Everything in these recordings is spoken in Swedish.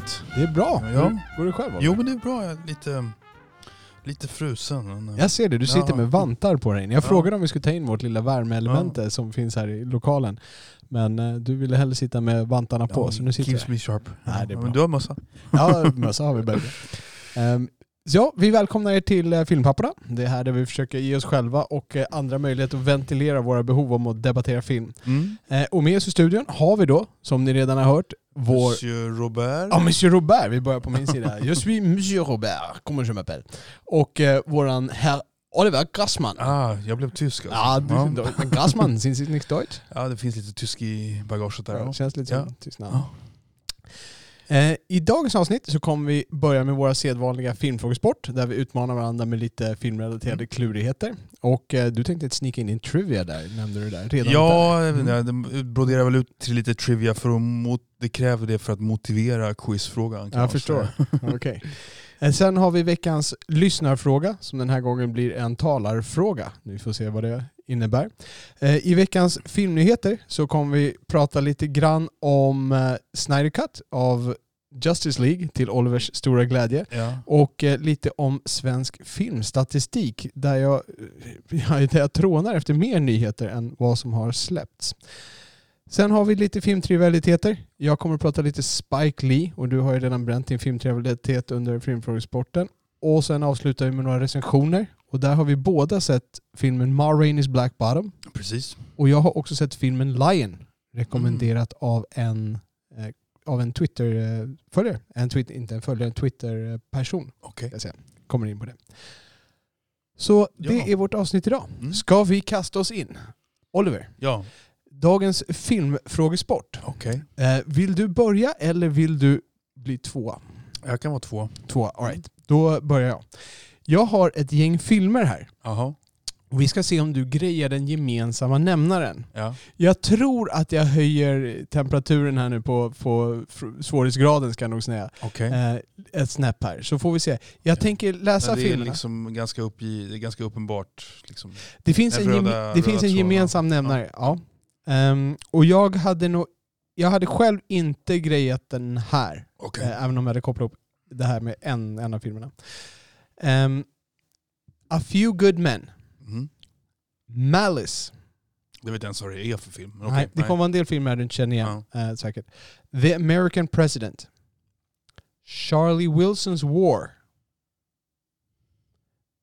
Hur är läget? Det är bra. Ja. Hur går det själv? Oliver? Jo men det är bra. Jag är lite, lite frusen. men, eh, Jag ser det, du sitter Ja. med vantar på dig. Jag Ja. frågade om vi skulle ta in vårt lilla värmeelement eh, som finns här i lokalen. Men eh, du ville hellre sitta med vantarna på, ja, så nu sitter Keeps jag. me sharp. Nej, det är Ja, bra. men du har mössa. Ja, mössa har vi bägge. Um, ja, vi välkomnar er till uh, Filmpapporna. Det är här där vi försöker ge oss själva och eh, andra möjlighet att ventilera våra behov om att debattera film. Mm. Eh, och med oss i studion har vi då, som ni redan har hört, vår... Monsieur Robert. Ja, Monsieur Robert. Vi börjar på min sida. Je suis Monsieur Robert, comment je m'appelle. Och eh, våran herr Oliver Grassman. Ah, jag blev tysk alltså. Ja, du, ja. ja. Grassman, sind Sie nicht Deutsch? ja, det finns lite tysk i bagaget där. Ja, Ja. känns lite Ja. som tyst namn. Ja. Eh, I dagens avsnitt så kommer vi börja med våra sedvanliga filmfrågesport där vi utmanar varandra med lite filmrelaterade Mm. klurigheter. Och eh, du tänkte snicka in en trivia där, nämnde du där. Redan Ja, Mm. broderar väl ut till lite trivia för att mot, det kräver det för att motivera quizfrågan. Jag förstår. Okej. Eh, Sen har vi veckans lyssnarfråga som den här gången blir en talarfråga. Vi får se vad det innebär. Eh, I veckans filmnyheter så kommer vi prata lite grann om eh, Snyder Cut av Justice League till Olivers stora glädje. Ja. Och eh, lite om svensk filmstatistik där jag, ja, där jag trånar efter mer nyheter än vad som har släppts. Sen har vi lite filmtrivialiteter. Jag kommer att prata lite Spike Lee och du har ju redan bränt din filmtrivialitet under filmfrågesporten. Och sen avslutar vi med några recensioner. Och där har vi båda sett filmen Ma Rainey's Black Bottom. Precis. Och jag har också sett filmen Lion. Rekommenderat av en, eh, av en Twitter-följare. En Twitter, inte en följare, en Twitter-person. Jag säga. Kommer in på det. Så det Ja. är vårt avsnitt idag. Mm. Ska vi kasta oss in? Oliver, Ja, dagens filmfrågesport. okej. Eh, vill du börja eller vill du bli tvåa? Jag kan vara två. Tvåa, alright. Då börjar jag. Jag har ett gäng filmer här. Och vi ska se om du grejar den gemensamma nämnaren. Ja. Jag tror att jag höjer temperaturen här nu på, på svårighetsgraden ska jag nog säga. Okej. Eh, ett snäpp här. Så får vi se. Jag tänker läsa det är filmerna. liksom ganska, uppgi, det är ganska uppenbart. Liksom. Det finns en, gem- röda- det finns en gemensam nämnare. Ja. Ehm, och jag hade nog... Jag hade själv inte grejat den här. Okej. eh, även om jag hade kopplat upp det här med en, en av filmerna. Ehm, A Few Good Men. Mm. Malice. Det vet jag inte ens vad det är för film. Okej, nej, det kommer vara en del filmer du inte känner igen. eh, säkert. The American President. Charlie Wilson's War.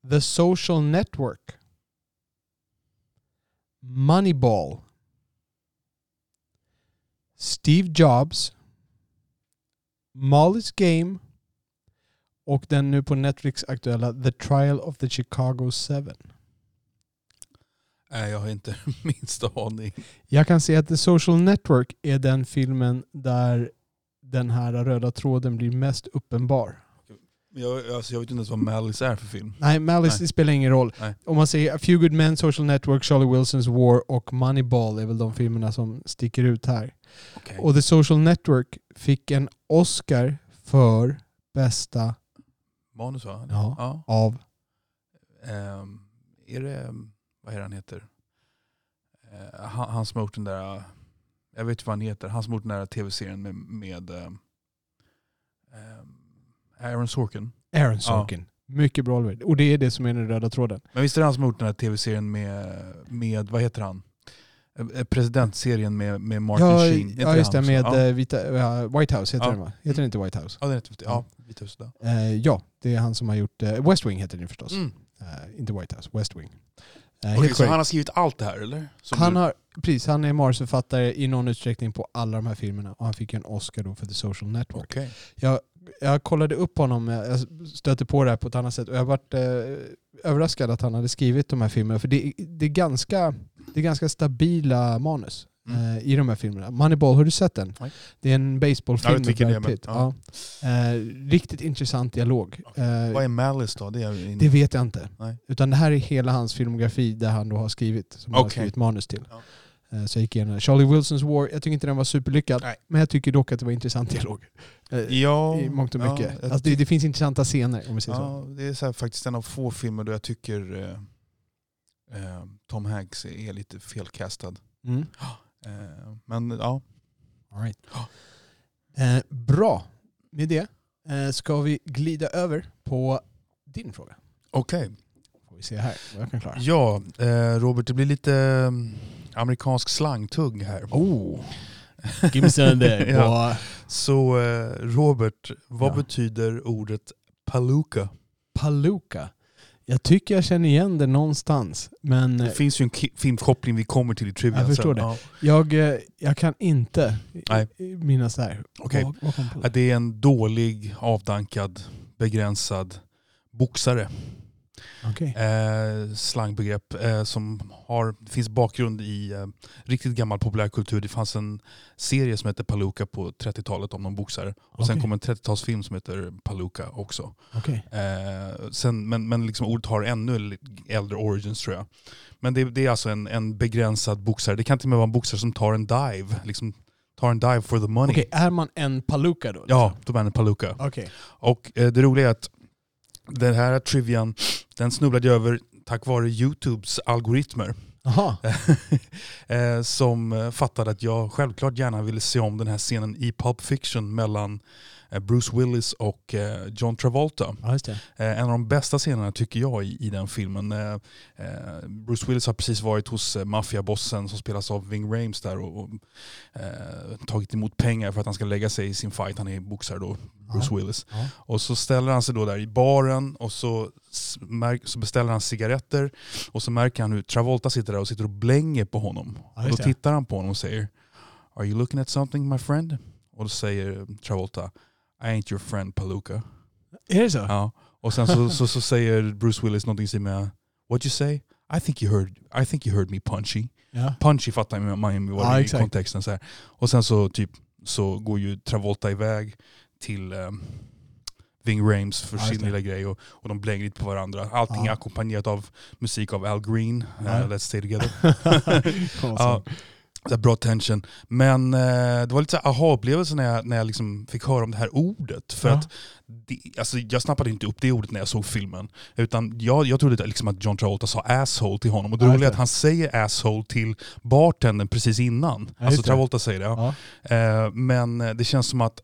The Social Network. Moneyball. Steve Jobs. Molly's Game. Och den nu på Netflix aktuella The Trial of the Chicago 7. Nej, jag har inte minsta aning. Jag kan se att The Social Network är den filmen där den här röda tråden blir mest uppenbar. Jag, alltså, jag vet inte ens vad Malice är för film. Nej, Malice Nej. spelar ingen roll. Nej. Om man säger A Few Good Men, Social Network, Charlie Wilson's War och Moneyball är väl de filmerna som sticker ut här. Okej. Och The Social Network fick en Oscar för bästa Manus va? Ja. ja. av... Ehm, är det, vad är det han heter? Eh, han, han som har gjort den där, jag vet inte vad han heter, han som har gjort den där tv-serien med, med ehm, Aaron Sorkin. Aaron Sorkin. Mycket bra. Och det är det som är den röda tråden. Men visst är det han som har gjort den här tv-serien med, med, vad heter han? Eh, Presidentserien med, med Martin ja, Sheen. Ja, just det. Med ja. eh, vita, ja, White House heter Ja. den va? Heter den inte White House? Ja, det heter, ja, Vita huset. Eh, ja, det är han som har gjort... eh, West Wing heter den förstås. Mm. Eh, inte White House, West Wing. Eh, Okej, helt så han har skrivit allt det här eller? Som han, du- har, precis, han är manusförfattare i någon utsträckning på alla de här filmerna och han fick en Oscar då för The Social Network. Okej. Jag jag kollade upp honom, jag stötte på det här på ett annat sätt och jag varit eh, överraskad att han hade skrivit de här filmerna. För det, det, är, ganska, det är ganska stabila manus Mm. eh, i de här filmerna. Moneyball, har du sett den? Nej. Det är en baseballfilm är, Brad Pitt. ja. Ja. Eh, riktigt intressant dialog. Eh, Vad är Malice då? Det, är in... det vet jag inte. Nej. Utan det här är hela hans filmografi där han då har skrivit, som han har skrivit manus till. Ja. Eh, Så jag gick igenom. Charlie Wilsons War, jag tycker inte den var superlyckad. Nej. Men jag tycker dock att det var intressant dialog. Eh, Ja, I mångt och ja, mycket. jag alltså det, det finns intressanta scener om vi säger så. Ja, det är så här, faktiskt en av få filmer då jag tycker eh, Tom Hanks är lite felkastad. Mm. Eh, men ja, All right. eh, bra. Med det eh, ska vi glida över på din fråga. okej. Får vi se här vad jag kan klara. Ja, eh, Robert, det blir lite eh, amerikansk slangtugg här. Oh. Give me some there. Ja. Så eh, Robert, vad Ja. betyder ordet palooka? Palooka. Jag tycker jag känner igen det någonstans. Men Det eh, finns ju en filmkoppling vi kommer till i trivia Jag förstår sen. det. Ja. jag, eh, jag kan inte Nej. eh, minnas det här. Okej. Vad, vad det är en dålig, avdankad, begränsad boxare. Okej. eh, slangbegrepp eh, som har, finns bakgrund i eh, riktigt gammal populärkultur. Det fanns en serie som hette Palooka på 30-talet om någon boxare. Och sen Okej. kom en 30-talsfilm som heter Palooka också. Okej. Eh, sen, men men liksom ordet har ännu äldre origins tror jag. Men det, det är alltså en, en begränsad boxare. Det kan till och med vara en boxare som tar en dive. Liksom tar en dive for the money. Okej, är man en palooka då? Ja, då är man en Palooka. Okej. Och eh, det roliga är att den här trivian, den snubblade jag över tack vare Youtubes algoritmer. Eh, som fattade att jag självklart gärna ville se om den här scenen i Pulp Fiction mellan Bruce Willis och eh, John Travolta. Ja. Eh, en av de bästa scenerna tycker jag i, i den filmen. Eh, eh, Bruce Willis har precis varit hos eh, maffiabossen som spelas av Ving Rhames där och, och eh, tagit emot pengar för att han ska lägga sig i sin fight. Han är boxare då, Bruce Willis. Ja. Och så ställer han sig då där i baren och så, så beställer han cigaretter och så märker han hur Travolta sitter där och sitter och blänger på honom. Ja, och då tittar han på honom och säger Are you looking at something my friend? Och då säger Travolta I ain't your friend Palooka. Är det så? Ja. Och sen så, så, så säger Bruce Willis någonting med What you say? I think you heard, I think you heard me punchy. Ja. Punchy fattar man man vad är i kontexten. Så här. Och sen så, typ, så går ju Travolta iväg till um, Ving Rhames för just sin lilla grej och, och de blänger lite på varandra. Allting är ackompanjerat av musik av Al Green, Ja. eh, Let's Stay Together. Ja, så. bra tension. Men eh, det var lite så aha-upplevelse när jag, när jag liksom fick höra om det här ordet. För Ja. att det, alltså jag snappade inte upp det ordet när jag såg filmen. Utan jag, jag trodde liksom att John Travolta sa asshole till honom. Och det roliga är att han säger asshole till bartendern precis innan. Alltså. Travolta säger det. Ja. Eh, men det känns som att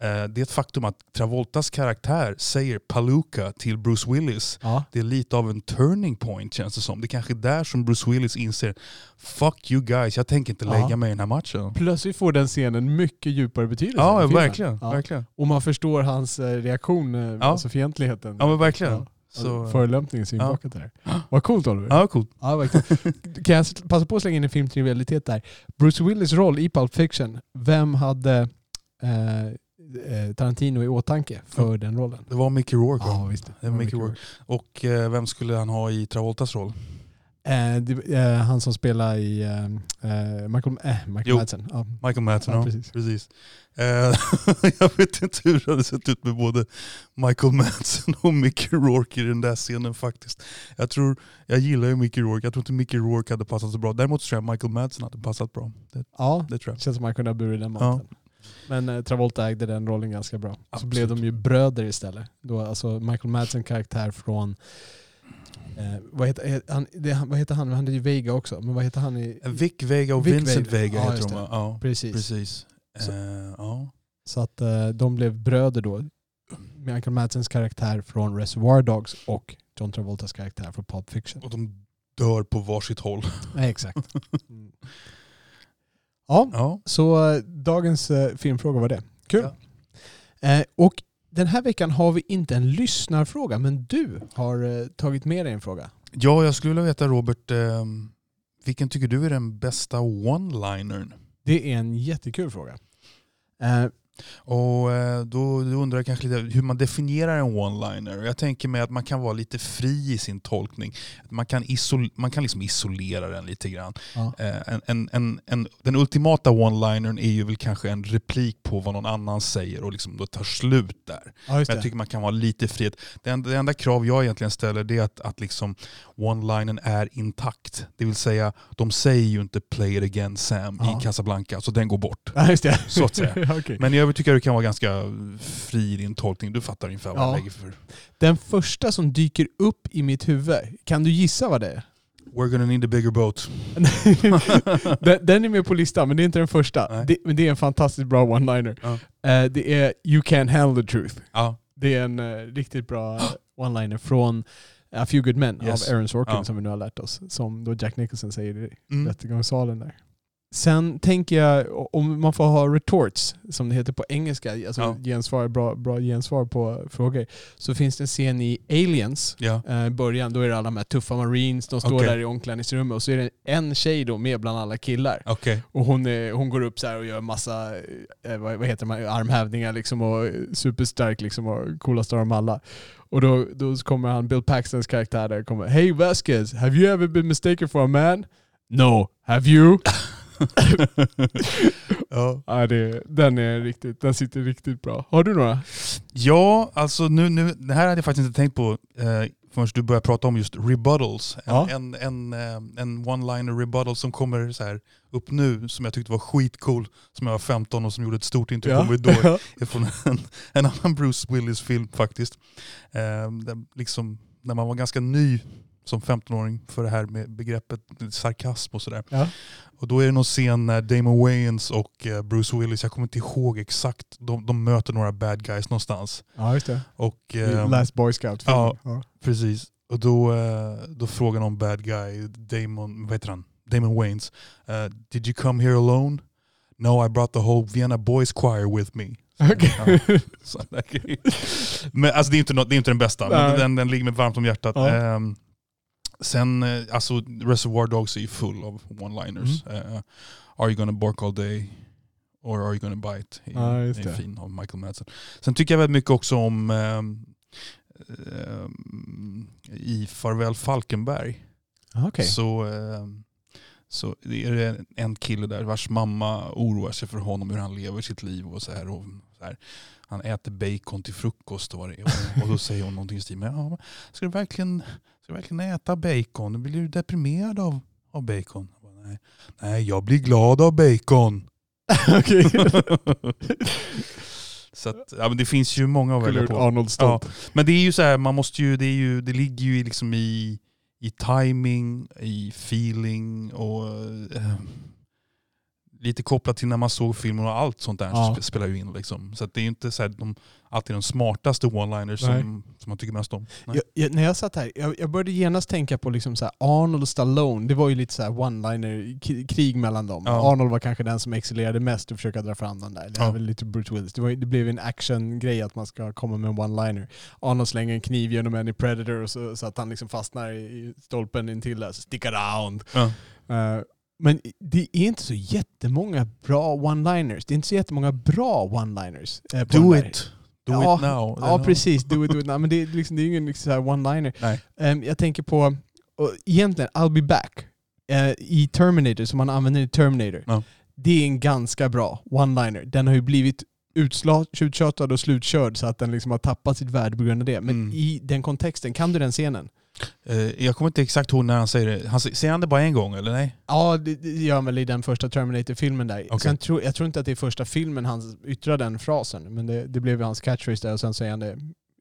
det är ett faktum att Travoltas karaktär säger Palooka till Bruce Willis. Ja. Det är lite av en turning point känns det som. Det är kanske är där som Bruce Willis inser Fuck you guys, jag tänker inte Ja. lägga mig i den här matchen. Plötsligt får den scenen mycket djupare betydelse. Ja, verkligen. Ja. verkligen. Och man förstår hans eh, reaktion, eh, alltså fientligheten. Ja men verkligen. Ja. Så, Förolämpningen är inbakat där. Vad coolt Oliver. ja, coolt. Ja, verkligen. Kan jag passa på att slänga in en filmtrivialitet där? Bruce Willis roll i Pulp Fiction, vem hade eh, eh, Tarantino i åtanke för den rollen? Det var Mickey Rourke? Ja, visst. Det var Mickey Rourke. Och eh, vem skulle han ha i Travoltas roll? Eh, det, eh, han som spelar i eh, eh, Michael, eh, Michael Jo. Madsen. Ja. Michael Madsen, Ja, ja. precis. Precis. Eh, jag vet inte hur det hade sett ut med både Michael Madsen och Mickey Rourke i den där scenen faktiskt. Jag tror, jag gillar ju Mickey Rourke, jag tror inte Mickey Rourke hade passat så bra. Däremot tror jag Michael Madsen hade passat bra. Det, ja, det tror jag. känns som man kunde ha burit den Ja. Men eh, Travolta ägde den rollen ganska bra. Så Absolut. blev de ju bröder istället. Då, alltså Michael Madsen karaktär från Eh, vad, heter, eh, han, det, han- vad heter han? Han är ju Vega också. Men vad heter han i... Vic Vega och Vic Vincent Vega. Vega Ja, heter de? Ja, Precis. precis. Så- Eh, ja. Så att eh, de blev bröder då. Michael Madsens karaktär från Reservoir Dogs och John Travoltas karaktär från Pulp Fiction. Och de dör på varsitt håll. Nej, exakt. Mm. Ja, Ja. så eh, dagens eh, filmfråga var det. Kul. Eh, och den här veckan har vi inte en lyssnarfråga, men du har eh, tagit med dig en fråga. ja, jag skulle vilja veta Robert, eh, vilken tycker du är den bästa one-linern? Det är en jättekul fråga. Eh, Och eh, då, då undrar jag kanske lite hur man definierar en one-liner. Jag tänker mig att man kan vara lite fri i sin tolkning. Man kan, isol man kan liksom isolera den lite grann. Ja. Eh, En, en, en, en, den ultimata one-linern är ju väl kanske en replik på vad någon annan säger och liksom då tar slut där. Ja, Men jag tycker man kan vara lite fri. Det enda, det enda krav jag egentligen ställer är att, att liksom one-linen är intakt. Det vill säga, de säger ju inte play it again Sam Ja. i Casablanca, så den går bort. Ja. Så att säga. Okej. Men i tycker jag du kan vara ganska fri i din tolkning. Du fattar ungefär vad Ja. jag lägger för. Den första som dyker upp i mitt huvud, kan du gissa vad det är? We're gonna need a bigger boat. den, den är med på listan, men det är inte den första. Det, men det är en fantastiskt bra one-liner. Ja. Eh, det är You can't handle the truth. Ja, Det är en eh, riktigt bra one-liner från A Few Good Men Yes. av Aaron Sorkin Ja. som vi nu har lärt oss. Som då Jack Nicholson säger i mm. rättegångssalen där. Sen tänker jag, om man får ha retorts, som det heter på engelska, alltså Ja. gensvar, bra, bra gensvar på frågor, så finns det en scen i Aliens, ja. eh, början, då är det alla de här tuffa marines, de står Okej. där i omklädningsrummet och så är det en tjej då med bland alla killar. Okej. Och hon, är, hon går upp så här och gör massa eh, vad, vad heter man, armhävningar liksom och superstark liksom och coolast av dem alla. Och då, då kommer han, Bill Paxtons karaktär där, kommer Hey Vasquez, have you ever been mistaken for a man? No, have you? ja. ja, det, den, är riktigt, den sitter riktigt bra. Har du några? ja, alltså nu, nu, det här hade jag faktiskt inte tänkt på eh, förrän du började prata om just rebuttals. En, Ja. en, en, eh, en one-liner rebuttal som kommer så här upp nu, som jag tyckte var skitcool, som jag var 15 och som gjorde ett stort intryck på mig då. från en, en annan Bruce Willis-film faktiskt. Eh, där, liksom, när man var ganska ny som 15-åring för det här med begreppet sarkasm och sådär. Ja. Och då är det någon scen när Damon Wayans och eh, Bruce Willis, jag kommer inte ihåg exakt, de, de möter några bad guys någonstans. ja, just det. Och, ehm, Last Boy Scout. ja. ja. Precis. Och då, eh, då frågar någon bad guy, Damon, vad heter han? Damon Wayans. eh, Did you come here alone? No, I brought the whole Vienna Boys Choir with me. Grej. men alltså det är inte, det är inte den bästa, men den, den ligger mig varmt om hjärtat. Ja. Ehm, sen, eh, alltså Reservoir Dogs är ju full av one-liners. Mm. Eh, are you gonna bark all day? Or are you gonna bite? Är- det är det. fin av Michael Madsen. Sen tycker jag väldigt mycket också om ehm, i Farväl Falkenberg. Okej. Så, ehm, så är det en kille där vars mamma oroar sig för honom, hur han lever sitt liv och så här. Och så här. Han äter bacon till frukost och, och, då säger hon någonting i stil med ja, ska, du verkligen, ska du verkligen äta bacon? Blir du deprimerad av, av bacon? Jag bara, Nej. Nej, jag blir glad av bacon. Okej. så att, ja, men det finns ju många att välja på. Arnold Stolt. Men det är ju så här, man måste ju, det, är ju, det ligger ju liksom i, i timing, i feeling och eh, lite kopplat till när man såg filmen och allt sånt där Ja. sp- spelar ju in. Liksom. Så det är ju inte så här, de, alltid de smartaste one-liners som, som man tycker mest om. Jag, jag, när jag satt här, jag, jag började genast tänka på liksom så här Arnold och Stallone. Det var ju lite så här one-liner, k- krig mellan dem. Ja. Arnold var kanske den som excellerade mest och försöka dra fram den där. Det, Ja. lite Bruce Willis. Det, var, det blev en action-grej att man ska komma med en one-liner. Arnold slänger en kniv genom en i Predator och så, så att han liksom fastnar i stolpen intill där. Så stick around. Ja. Eh, men det är inte så jättemånga bra one-liners. Det är inte så jättemånga bra one-liners. eh, Do it! Do Ja, it now! Ja, precis. Do it, do it now. Men det är, liksom, det är ingen liksom, one-liner. Ehm, jag tänker på, och egentligen, I'll be back. eh, I Terminator, som man använder i Terminator. Ja. Det är en ganska bra one-liner. Den har ju blivit uttjatad och slutkörd så att den liksom har tappat sitt värde på grund av det. Men Mm. i den kontexten, kan du den scenen? Eh, jag kommer inte exakt ihåg när han säger det. Han, säger han det bara en gång eller nej? Ja, det, gör han väl i den första Terminator-filmen där. Okej. Sen tror, jag tror inte att det är första filmen han yttrar den frasen, men det, det blev hans catchphrase där och sen säger han det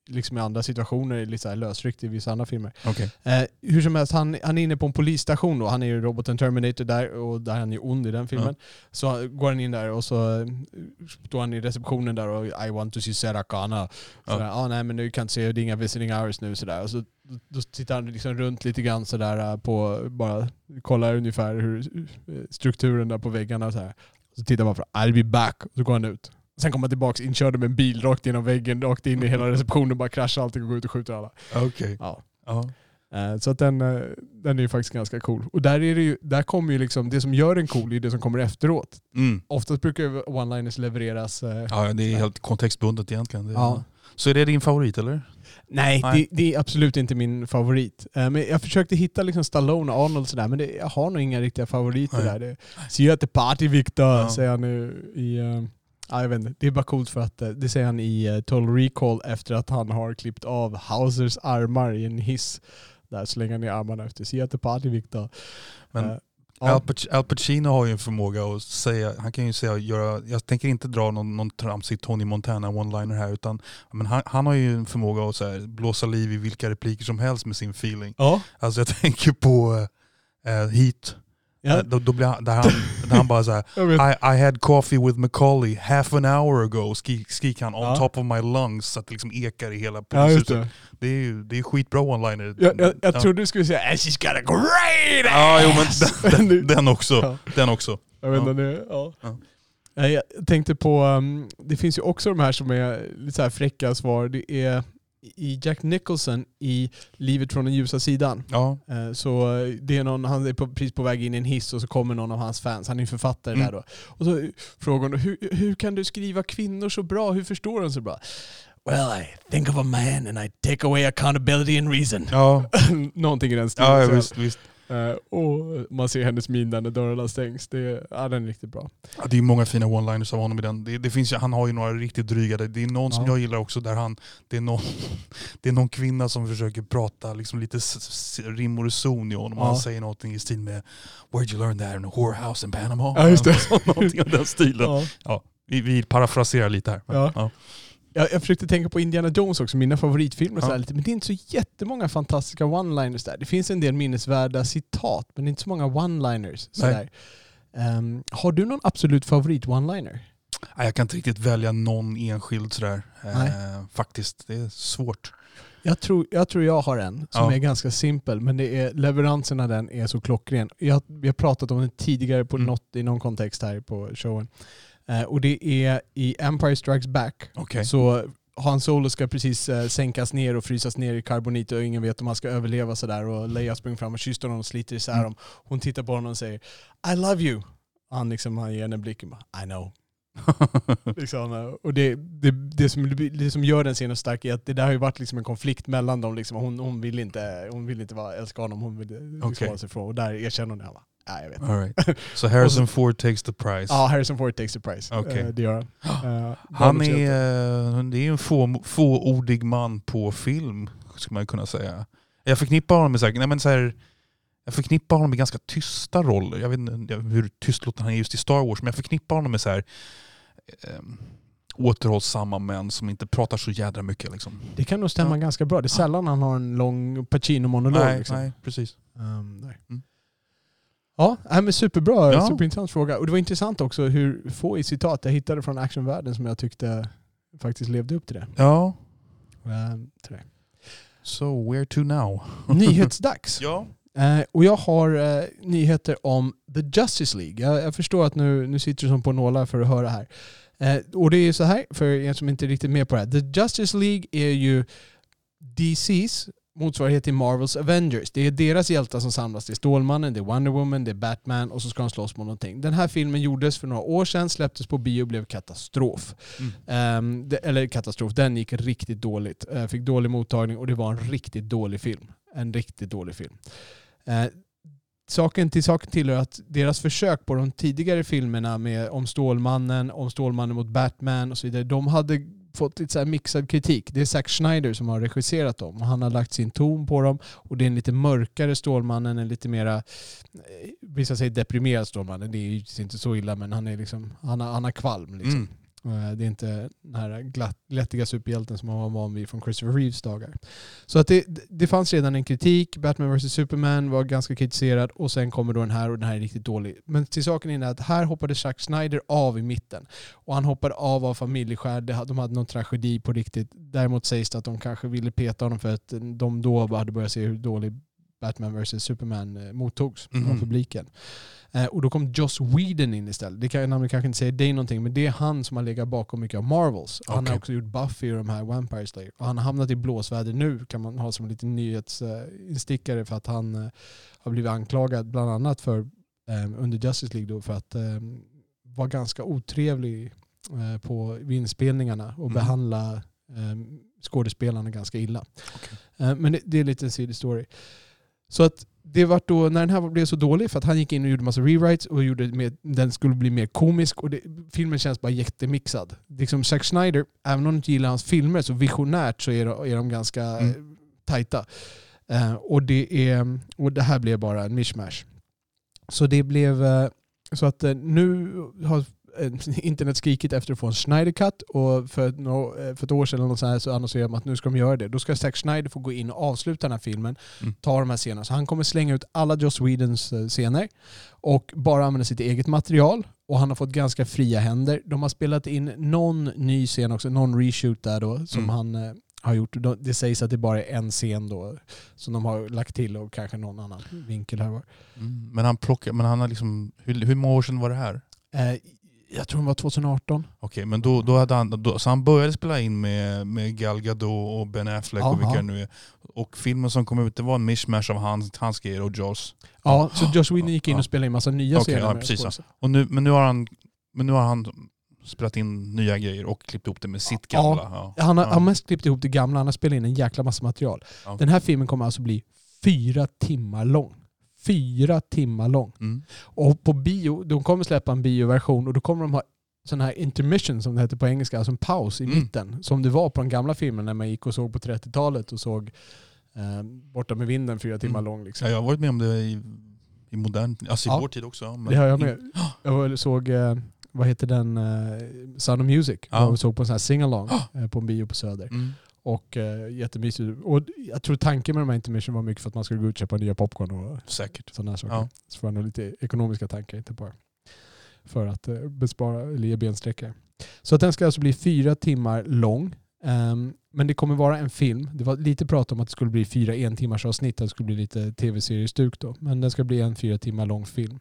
liksom i andra situationer, lite så här lösryckt i vissa andra filmer. Okej. Eh, hur som helst, han, han är inne på en polisstation då. Han är ju roboten Terminator där och där han är ond i den filmen. Så går han in där och så eh, står han i receptionen där och I want to see. Ja. Ja. ah, nej men du kan inte se, det är inga visiting hours nu sådär. Och så då tittar han liksom runt lite grann sådär eh, på, bara kollar ungefär hur eh, strukturen där på väggarna och så här. Så tittar man på I'll be back och så går han ut. Sen kommer han tillbaka inkörd med en bil rakt genom väggen, rakt in i hela receptionen, bara kraschar allting och går ut och skjuter alla. Okej. Ja. Ja. Eh, Så att den, eh, den är ju faktiskt ganska cool. Och där, är det ju, där kommer ju liksom, det som gör den cool är det som kommer efteråt. Mm. Oftast brukar one-liners levereras... eh, Ja, det är helt kontextbundet egentligen. Ja. Så är det din favorit eller? Nej, Nej. Det, det är absolut inte min favorit. Men jag försökte hitta liksom Stallone och Arnold och sådär, men det, jag har nog inga riktiga favoriter Nej. där. Det, See you at the party Victor, Ja. säger han nu i... eh, Ja, jag vet inte. Det är bara coolt för att eh, det säger han i uh, Total Recall efter att han har klippt av Hausers armar i en hiss. Där slänger han ner armarna efter. The party Victor. Men Eh, Al. Pac- Al Pacino har ju en förmåga att säga, han kan ju säga, göra, jag tänker inte dra någon, någon tramsig Tony Montana one-liner här utan men han, han har ju en förmåga att så här, blåsa liv i vilka repliker som helst med sin feeling. Ja. Alltså jag tänker på uh, Heat, Ja, Eh, då, då blir han, där, han, där han bara såhär. I, I had coffee with Macaulay half an hour ago, skrik, skrik han on Ja. top of my lungs så att det liksom ekar i hela Ja, polishuset. det. det. är ju det är skitbra one-liner. Jag, jag, jag Ja. trodde du skulle säga she's got a great Ja, jo, men ass! den, den, den också. Ja. Den också. Jag vet Ja. inte, ja. Ja. Jag tänkte på, um, det finns ju också de här som är lite så här fräcka svar. Det är i Jack Nicholson i Livet från den ljusa sidan. Ja. Eh, Så eh, det är någon, han är precis på väg in i en hiss och så kommer någon av hans fans, han är ju författare Mm. där då. Och så frågar hon hur, hur kan du skriva kvinnor så bra? Hur förstår de så bra? Well, I think of a man and I take away accountability and reason. Ja, Någonting i den stilen. ja, ja visst, visst. Eh, och man ser hennes min där när dörrarna stängs. Det, ja, den är riktigt bra. Ja, det är många fina one-liners av honom i den. Det, det finns, han har ju några riktigt dryga. Det är någon som Ja. jag gillar också där han, det är någon, det är någon kvinna som försöker prata liksom lite rim och reson i honom. Ja. Han säger någonting i stil med Where'd you learn that in a whorehouse in Panama? Ja, just det. Någonting av den stilen. Ja. Vi, vi parafraserar lite här. Ja. Ja. Jag, jag försökte tänka på Indiana Jones också, mina favoritfilmer. Ja. sådär lite, men det är inte så jättemånga fantastiska one-liners där. Det finns en del minnesvärda citat, men det är inte så många one-liners. Ehm, har du någon absolut favorit-one-liner? Nej, Jag kan inte riktigt välja någon enskild sådär. Nej. Eh, faktiskt, det är svårt. Jag tror, jag tror jag har en som Ja. är ganska simpel, men det är, leveransen av den är så klockren. Jag, vi har pratat om den tidigare på Mm. något, i någon kontext här på showen. Eh, och det är i Empire Strikes Back. Okej. Så Han Solo ska precis eh, sänkas ner och frysas ner i karbonit och ingen vet om han ska överleva sådär. Och Leia springer fram och kysser honom och sliter isär Mm. dem. Hon tittar på honom och säger I love you. Han, liksom, han ger henne blicken I know. Liksom, eh, och det, det, det, som, det som gör den scenen stark är att det där har ju varit liksom en konflikt mellan dem. Liksom. Hon, hon, vill inte, hon vill inte vara, älska honom, hon vill liksom hålla sig ifrån. Och där erkänner hon det. Han Nej, jag vet. All right. Så Harrison Ford takes the prize. Ja, Harrison Ford takes the prize. Okej. Eh, det gör han. Eh, Han är, eh, det är en få, fåordig man på film, skulle man kunna säga. Jag förknippar honom med, så här, nej men så här, jag förknippar honom med ganska tysta roller. Jag vet inte hur tystlåten han är just i Star Wars, men jag förknippar honom med så här, eh, återhållsamma män som inte pratar så jädra mycket. Liksom. Det kan nog stämma Ja. ganska bra. Det är sällan han har en lång Pacino-monolog. Nej, liksom. nej, precis. Ehm, nej. Mm. Ja, men superbra. Ja. Superintressant fråga. Och det var intressant också hur få i citat jag hittade från actionvärlden som jag tyckte faktiskt levde upp till det. Ja, Ehm, till det. so where to now? Nyhetsdags. Ja. Eh, och jag har eh, nyheter om The Justice League. Jag, jag förstår att nu, nu sitter du som på nålar för att höra här. Eh, och det är så här, för er som inte är riktigt med på det här. The Justice League är ju DCs motsvarighet till Marvels Avengers. Det är deras hjältar som samlas. Det är Stålmannen, det är Wonder Woman, det är Batman och så ska de slåss mot någonting. Den här filmen gjordes för några år sedan, släpptes på bio och blev katastrof. Mm. Ehm, det, eller katastrof, den gick riktigt dåligt. Eh, fick dålig mottagning och det var en riktigt dålig film. En riktigt dålig film. Eh, saken till saken tillhör att deras försök på de tidigare filmerna med om Stålmannen, om Stålmannen mot Batman och så vidare, de hade fått lite så här mixad kritik. Det är Zack Schneider som har regisserat dem och han har lagt sin ton på dem och det är en lite mörkare Stålmannen, en lite mera, eh, vissa säger deprimerad Stålmannen, det är ju inte så illa men han är liksom, han har, han har kvalm liksom. Mm. Eh, det är inte den här glatt, glättiga superhjälten som man var van vid från Christopher Reeves dagar. Så att det, det fanns redan en kritik. Batman vs Superman var ganska kritiserad och sen kommer då den här och den här är riktigt dålig. Men till saken är att här hoppade Zack Snyder av i mitten. Och han hoppade av av familjeskär. De hade någon tragedi på riktigt. Däremot sägs det att de kanske ville peta honom för att de då hade börjat se hur dålig Batman vs Superman eh, mottogs Mhm. av publiken. Eh, och då kom Joss Whedon in istället. Det kan namnet kanske inte säger dig någonting, men det är han som har legat bakom mycket av Marvels. Han Okej. har också gjort Buffy och de här Vampire Slayer. Och han har hamnat i blåsväder nu, kan man ha som en liten nyhetsinstickare för att han eh, har blivit anklagad bland annat för eh, under Justice League då för att eh, vara ganska otrevlig på inspelningarna och Mhm. behandla eh, skådespelarna ganska illa. Eh, men det, det är lite en sidostory. Så att det var då, när den här blev så dålig, för att han gick in och gjorde massa rewrites och gjorde med, den skulle bli mer komisk och det, filmen känns bara jättemixad. Liksom Zack Snyder, även om du inte gillar hans filmer så visionärt så är de, är de ganska Mm. eh, tajta. Eh, och, det är, och det här blev bara en mishmash. Så det blev eh, så att eh, nu har internet skrikit efter att få en Snyder Cut och för, eh, för ett år sedan så, här så annonserade de att nu ska de göra det. Då ska Zack Snyder få gå in och avsluta den här filmen, Mm. ta de här scenerna. Så han kommer slänga ut alla Joss Whedons eh, scener och bara använda sitt eget material. Och han har fått ganska fria händer. De har spelat in någon ny scen också, någon reshoot där då som Mm. han eh, har gjort. Det sägs att det bara är en scen då som de har lagt till och kanske någon annan vinkel här var. Mm. Men han plockar, men han har liksom, hur, hur många år sedan var det här? Eh, jag tror det var 2018. Okej, men då, då hade han, då, så han började spela in med, med Gal Gadot och Ben Affleck Ja, och vilka ja. nu är. Och filmen som kom ut det var en mishmash av hans, hans grejer och Jaws. Ja, så Josh Whedon gick in Ja. och spelade in massa nya Okej, scener. ja, precis. Och nu, men, nu har han, men nu har han spelat in nya grejer och klippt ihop det med sitt gamla. Ja. Han har, han mest klippt ihop det gamla, han har spelat in en jäkla massa material. Den här filmen kommer alltså bli fyra timmar lång. Fyra timmar lång. Mm. Och på bio, de kommer släppa en bioversion och då kommer de ha sån här intermission som det heter på engelska, alltså en paus i Mm. mitten. Som det var på de gamla filmerna när man gick och såg på 30-talet och såg eh, Borta med vinden fyra timmar Mm. lång. Liksom. Ja, jag har varit med om det i, i modern, alltså i Ja. vår tid också. Men Det har jag med. Jag var- såg, eh, vad heter den, eh, Sound of Music. Ja. Jag såg på en sån här sing-along eh, på en bio på Söder. Mm. Och eh, jättemysigt. Och jag tror tanken med de här intermission var mycket för att man skulle gå ut och köpa nya popcorn och Säkert. sådana saker. Ja. Så får jag nog lite ekonomiska tankar, inte bara för att eh, bespara eller ge bensträckare. Så att den ska alltså bli fyra timmar lång. Ehm, men det kommer vara en film. Det var lite prat om att det skulle bli fyra en timmars avsnitt. Det skulle bli lite tv-seriestuk då. Men den ska bli en fyra timmar lång film.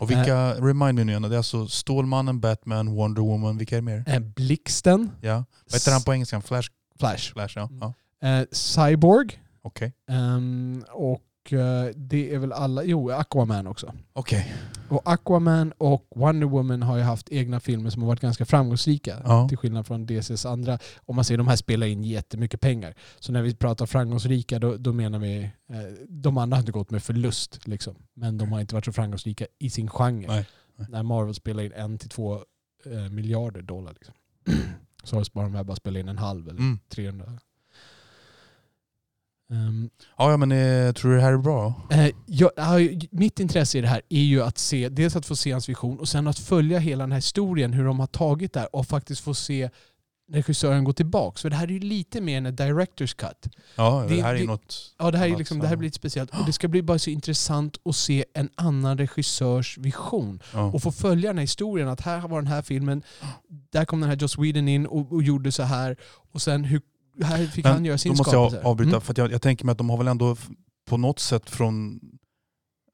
Och vilka, remind me nu igen, det är alltså Stålmannen, Batman, Wonder Woman, vilka är det mer? Eh, Blixten. Ja. Vad heter han på engelska? Flash? Flash. Flash ja. Mm. ja. Eh, Cyborg. Okej. Ehm, och eh, det är väl alla, jo Aquaman också. Okej. Och Aquaman och Wonder Woman har ju haft egna filmer som har varit ganska framgångsrika. Ja. Till skillnad från DCs andra. Om man ser de här spelar in jättemycket pengar. Så när vi pratar framgångsrika då, då menar vi, eh, de andra har inte gått med förlust. Liksom. Men de har inte varit så framgångsrika i sin genre. Nej, nej. När Marvel spelar in en till två eh, miljarder dollar. Liksom. så har här bara spelat in en halv eller Mm. 300. Ehm, Ja, men eh, tror du det här är bra? Eh, jag, ja, mitt intresse i det här är ju att se, dels att få se hans vision och sen att följa hela den här historien, hur de har tagit det här och faktiskt få se regissören gå tillbaks. För det här är ju lite mer än en director's cut. Ja, det, Det- här är det- något... Ja, det här, är liksom, det här blir lite speciellt. Och det ska bli bara så intressant att se en annan regissörs vision. Ja. Och få följa den här historien. Att här var den här filmen, där kom den här Joss Whedon in och, och gjorde så här. Och sen hur, här fick Men han göra sin Då måste jag skapelse. avbryta, Mm. för jag, jag tänker mig att de har väl ändå på något sätt från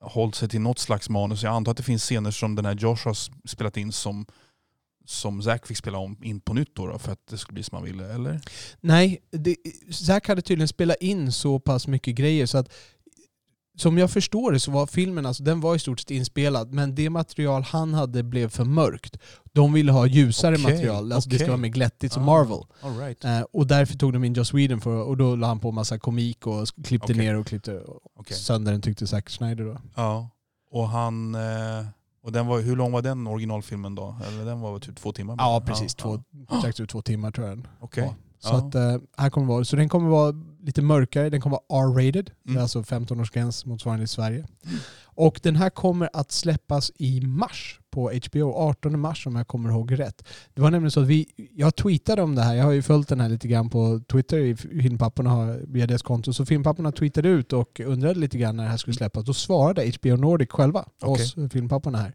hållit sig till något slags manus. Jag antar att det finns scener som den här Josh har spelat in som, som Zack fick spela om in på nytt då, då för att det skulle bli som han ville, eller? Nej, det, Zack hade tydligen spelat in så pass mycket grejer så att som jag förstår det så var filmen, alltså, den var i stort sett inspelad men det material han hade blev för mörkt. De ville ha ljusare Okej, material, alltså det ska vara mer glättigt som Ah, Marvel. All right. Eh, och därför tog de in Joss Whedon för, och då la han på massa komik och klippte Okej. ner och klippte Okej. sönder den tyckte Zack Snyder då. Ja. Och han... Eh, och den var, hur lång var den originalfilmen då? Eller den var väl typ två timmar? Ja precis, två, strax över två timmar tror jag den Okej. var. Så, Ja. att, eh, här kommer vara, så den kommer vara lite mörkare, den kommer vara R-rated, Mm. alltså 15-årsgräns motsvarande i Sverige. Och den här kommer att släppas i mars på HBO, 18 mars om jag kommer ihåg rätt. Det var nämligen så att vi, jag tweetade om det här, jag har ju följt den här lite grann på Twitter, i Filmpapporna har, via deras konto, så Filmpapporna tweetade ut och undrade lite grann när det här skulle släppas. Då svarade HBO Nordic själva, Okej. oss Filmpapporna här.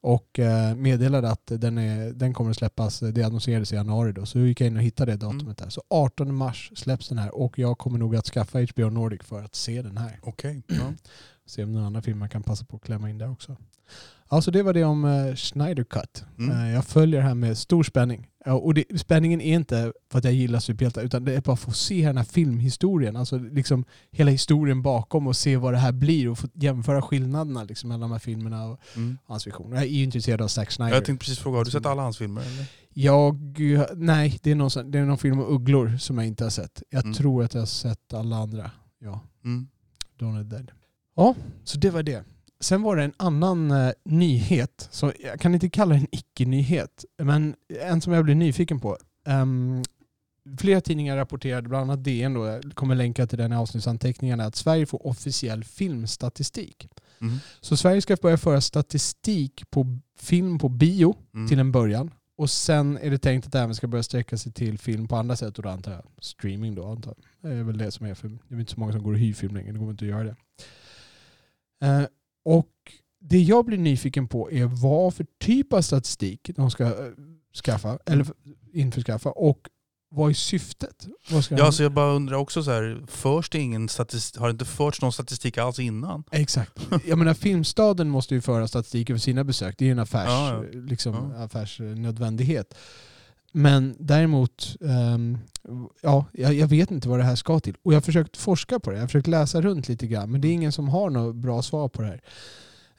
och eh, meddelade att den, är, den kommer att släppas, det annonserades i januari då, så gick jag in och hittade det datumet där. Så 18 mars släpps den här och jag kommer nog att skaffa HBO Nordic för att se den här. Okej. Ja. Se om några andra filmer kan passa på att klämma in där också. Alltså det var det om uh, Schneider Cut. Mm. Eh, jag följer det här med stor spänning. Ja, och det, spänningen är inte för att jag gillar superhjältar utan det är bara för att se den här filmhistorien. Alltså liksom hela historien bakom och se vad det här blir och få jämföra skillnaderna liksom, mellan de här filmerna och Mm. hans visioner. Jag är ju intresserad av Zack Snyder. Jag tänkte precis fråga, har du sett alla hans filmer? Eller? Jag, nej, det är, någon, det är någon film om ugglor som jag inte har sett. Jag Mm. tror att jag har sett alla andra. Ja, Mm. Dawn of the Dead. Ja, så det var det. Sen var det en annan eh, nyhet, så jag kan inte kalla det en icke-nyhet, men en som jag blev nyfiken på. Ehm, flera tidningar rapporterade, bland annat DN då, jag kommer länka till den i avsnittsanteckningarna, att Sverige får officiell filmstatistik. Mm. Så Sverige ska börja föra statistik på film på bio Mm. till en början. Och sen är det tänkt att det även ska börja sträcka sig till film på andra sätt och då antar jag streaming då antar jag. Det är väl det som är för det är inte så många som går och hyr film längre, det går inte att göra det. Eh, och det jag blir nyfiken på är vad för typ av statistik de ska eh, skaffa, eller införskaffa och vad är syftet? Vad Ja, så jag bara undrar också så här, förs det ingen statistik, har det inte förts någon statistik alls innan? Exakt. Jag menar Filmstaden måste ju föra statistik över sina besök. Det är ju en affärs, Ja, Liksom, Ja. affärsnödvändighet. Men däremot, ehm, ja, jag, jag vet inte vad det här ska till. Och jag har försökt forska på det. Jag har försökt läsa runt lite grann. Men det är ingen som har något bra svar på det här.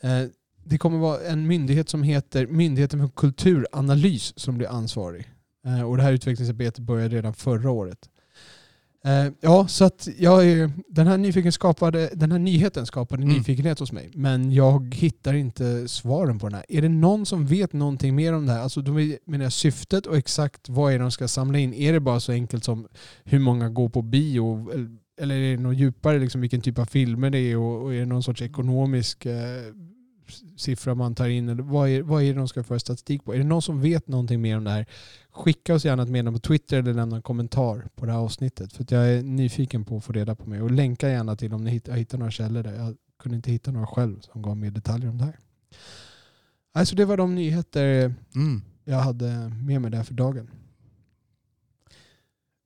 Eh, det kommer vara en myndighet som heter Myndigheten för kulturanalys som blir ansvarig. Eh, och det här utvecklingsarbetet började redan förra året. Eh, ja, så att jag är, den, här nyfiken skapade, den här nyheten skapade Mm. nyfikenhet hos mig. Men jag hittar inte svaren på den här. Är det någon som vet någonting mer om det här? Alltså då menar jag syftet och exakt vad är det de ska samla in. Är det bara så enkelt som hur många går på bio? Eller- Eller är det något djupare, liksom vilken typ av filmer det är? Och, och är det någon sorts ekonomisk eh, siffra man tar in? Eller vad, är, vad är det de ska föra statistik på? Är det någon som vet någonting mer om det här? Skicka oss gärna ett meddelande på Twitter eller lämna en kommentar på det här avsnittet. För jag är nyfiken på att få reda på mig. Och länka gärna till om ni hittar, hittar några källor där. Jag kunde inte hitta några själv som gav mer detaljer om det här. Alltså det var de nyheter Mm. jag hade med mig där för dagen.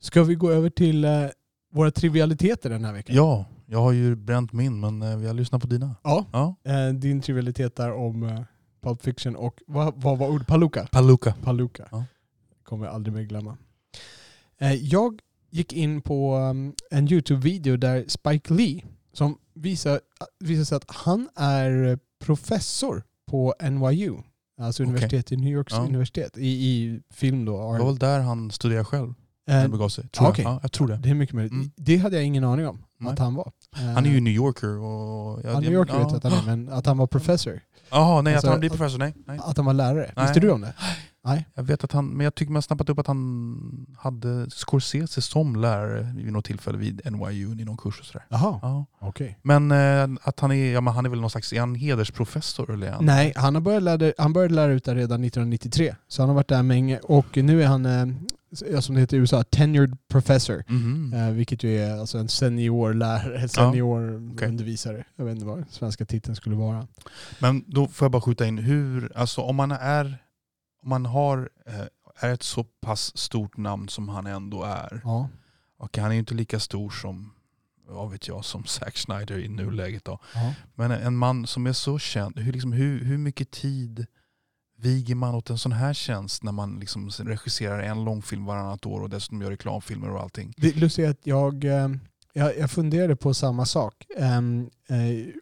Ska vi gå över till eh, våra trivialiteter den här veckan? Ja, jag har ju bränt min men eh, vi har lyssnat på dina. Ja. Ja. Eh, din trivialitet där om eh, Pulp Fiction och vad, vad var ordet? Paluka? Paluka. Paluka. Ja. Kommer jag aldrig mer glömma. Jag gick in på um, en YouTube-video där Spike Lee, som visar, visar sig att han är professor på NYU, alltså Okej. universitet i New Yorks Ja. universitet, i, i film då. Det var väl där han studerade själv? när det begav sig. Tror jag. okej. Ja, jag tror det. Det är mycket möjligt. Mm. Det hade jag ingen aning om Nej. att han var. Han är ju New Yorker och... Ja, New Yorker vet jag att han är, men att han var professor. Jaha, nej Alltså, att han blir professor, nej. nej. Att han var lärare. Nej. Visste du om det? Jag vet att han, men jag tycker man har snappat upp att han hade Scorsese som lärare vid något tillfälle vid NYU i någon kurs och sådär. Jaha, Ja. okej. Men eh, att han är, ja, men han är väl någon slags, är han hedersprofessor eller han? Nej, han, har börjat lära, han började lära ut där redan 1993. Så han har varit där länge och nu är han, eh, ja, som det heter i USA, tenured professor. Mhm. Eh, vilket ju är alltså en senior lärare, senior okej. undervisare. Jag vet inte vad svenska titeln skulle vara. Men då får jag bara skjuta in, hur, alltså om man är, om man har, eh, är ett så pass stort namn som han ändå är. Ja. Och han är ju inte lika stor som, vad vet jag, som Zack Snyder i nuläget då. ja. Men en man som är så känd, hur, liksom, hur, hur mycket tid viger man åt en sån här tjänst när man liksom regisserar en långfilm varannat år och dessutom gör reklamfilmer och allting? Det lustiga är att jag, eh, jag, jag funderade på samma sak. Ehm, eh,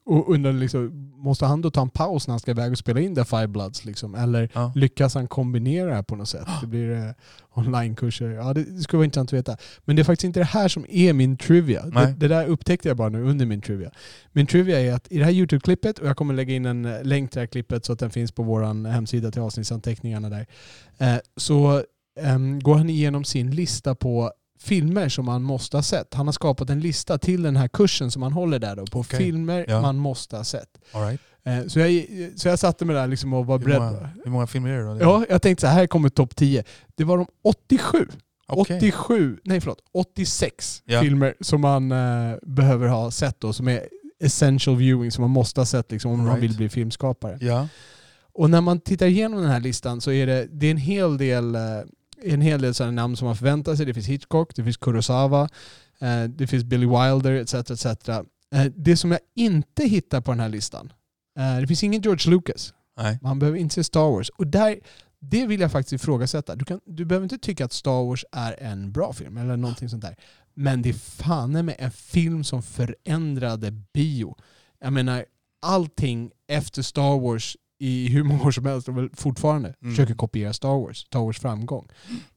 och undrade liksom, måste han då ta en paus när han ska iväg och spela in The Five Bloods? Liksom? Eller Ja. lyckas han kombinera det här på något sätt? Det blir eh, onlinekurser. Ja, det, det skulle vara intressant att veta. Men det är faktiskt inte det här som är min trivia. Det, det där upptäckte jag bara nu under min trivia. Min trivia är att i det här YouTube-klippet, och jag kommer lägga in en eh, länk till det här klippet så att den finns på vår hemsida till avsnittsanteckningarna där, eh, så ehm, går han igenom sin lista på filmer som man måste ha sett. Han har skapat en lista till den här kursen som han håller där då, på Okej. filmer Ja. man måste ha sett. Right. Eh, Så jag, så jag satte mig där liksom och var hur, beredd. många, hur många filmer är det då? Ja, jag tänkte så här kommer topp 10. Det var de 87, Okej. 87, nej förlåt, 86 Ja. filmer som man eh, behöver ha sett då, som är essential viewing, som man måste ha sett liksom, om man Right. vill bli filmskapare. Ja. och när man tittar igenom den här listan så är det, det är en hel del, eh, en hel del sådana namn som man förväntar sig. Det finns Hitchcock, det finns Kurosawa, eh, det finns Billy Wilder etc. etc. Eh, det som jag inte hittar på den här listan, eh, det finns ingen George Lucas. Nej. Man behöver inte se Star Wars. Och där, det vill jag faktiskt ifrågasätta. Du, kan, du behöver inte tycka att Star Wars är en bra film eller någonting sånt där. Men det är fan med en film som förändrade bio. Jag menar, allting efter Star Wars i hur många år som helst och väl fortfarande Mm. försöker kopiera Star Wars, Star Wars framgång.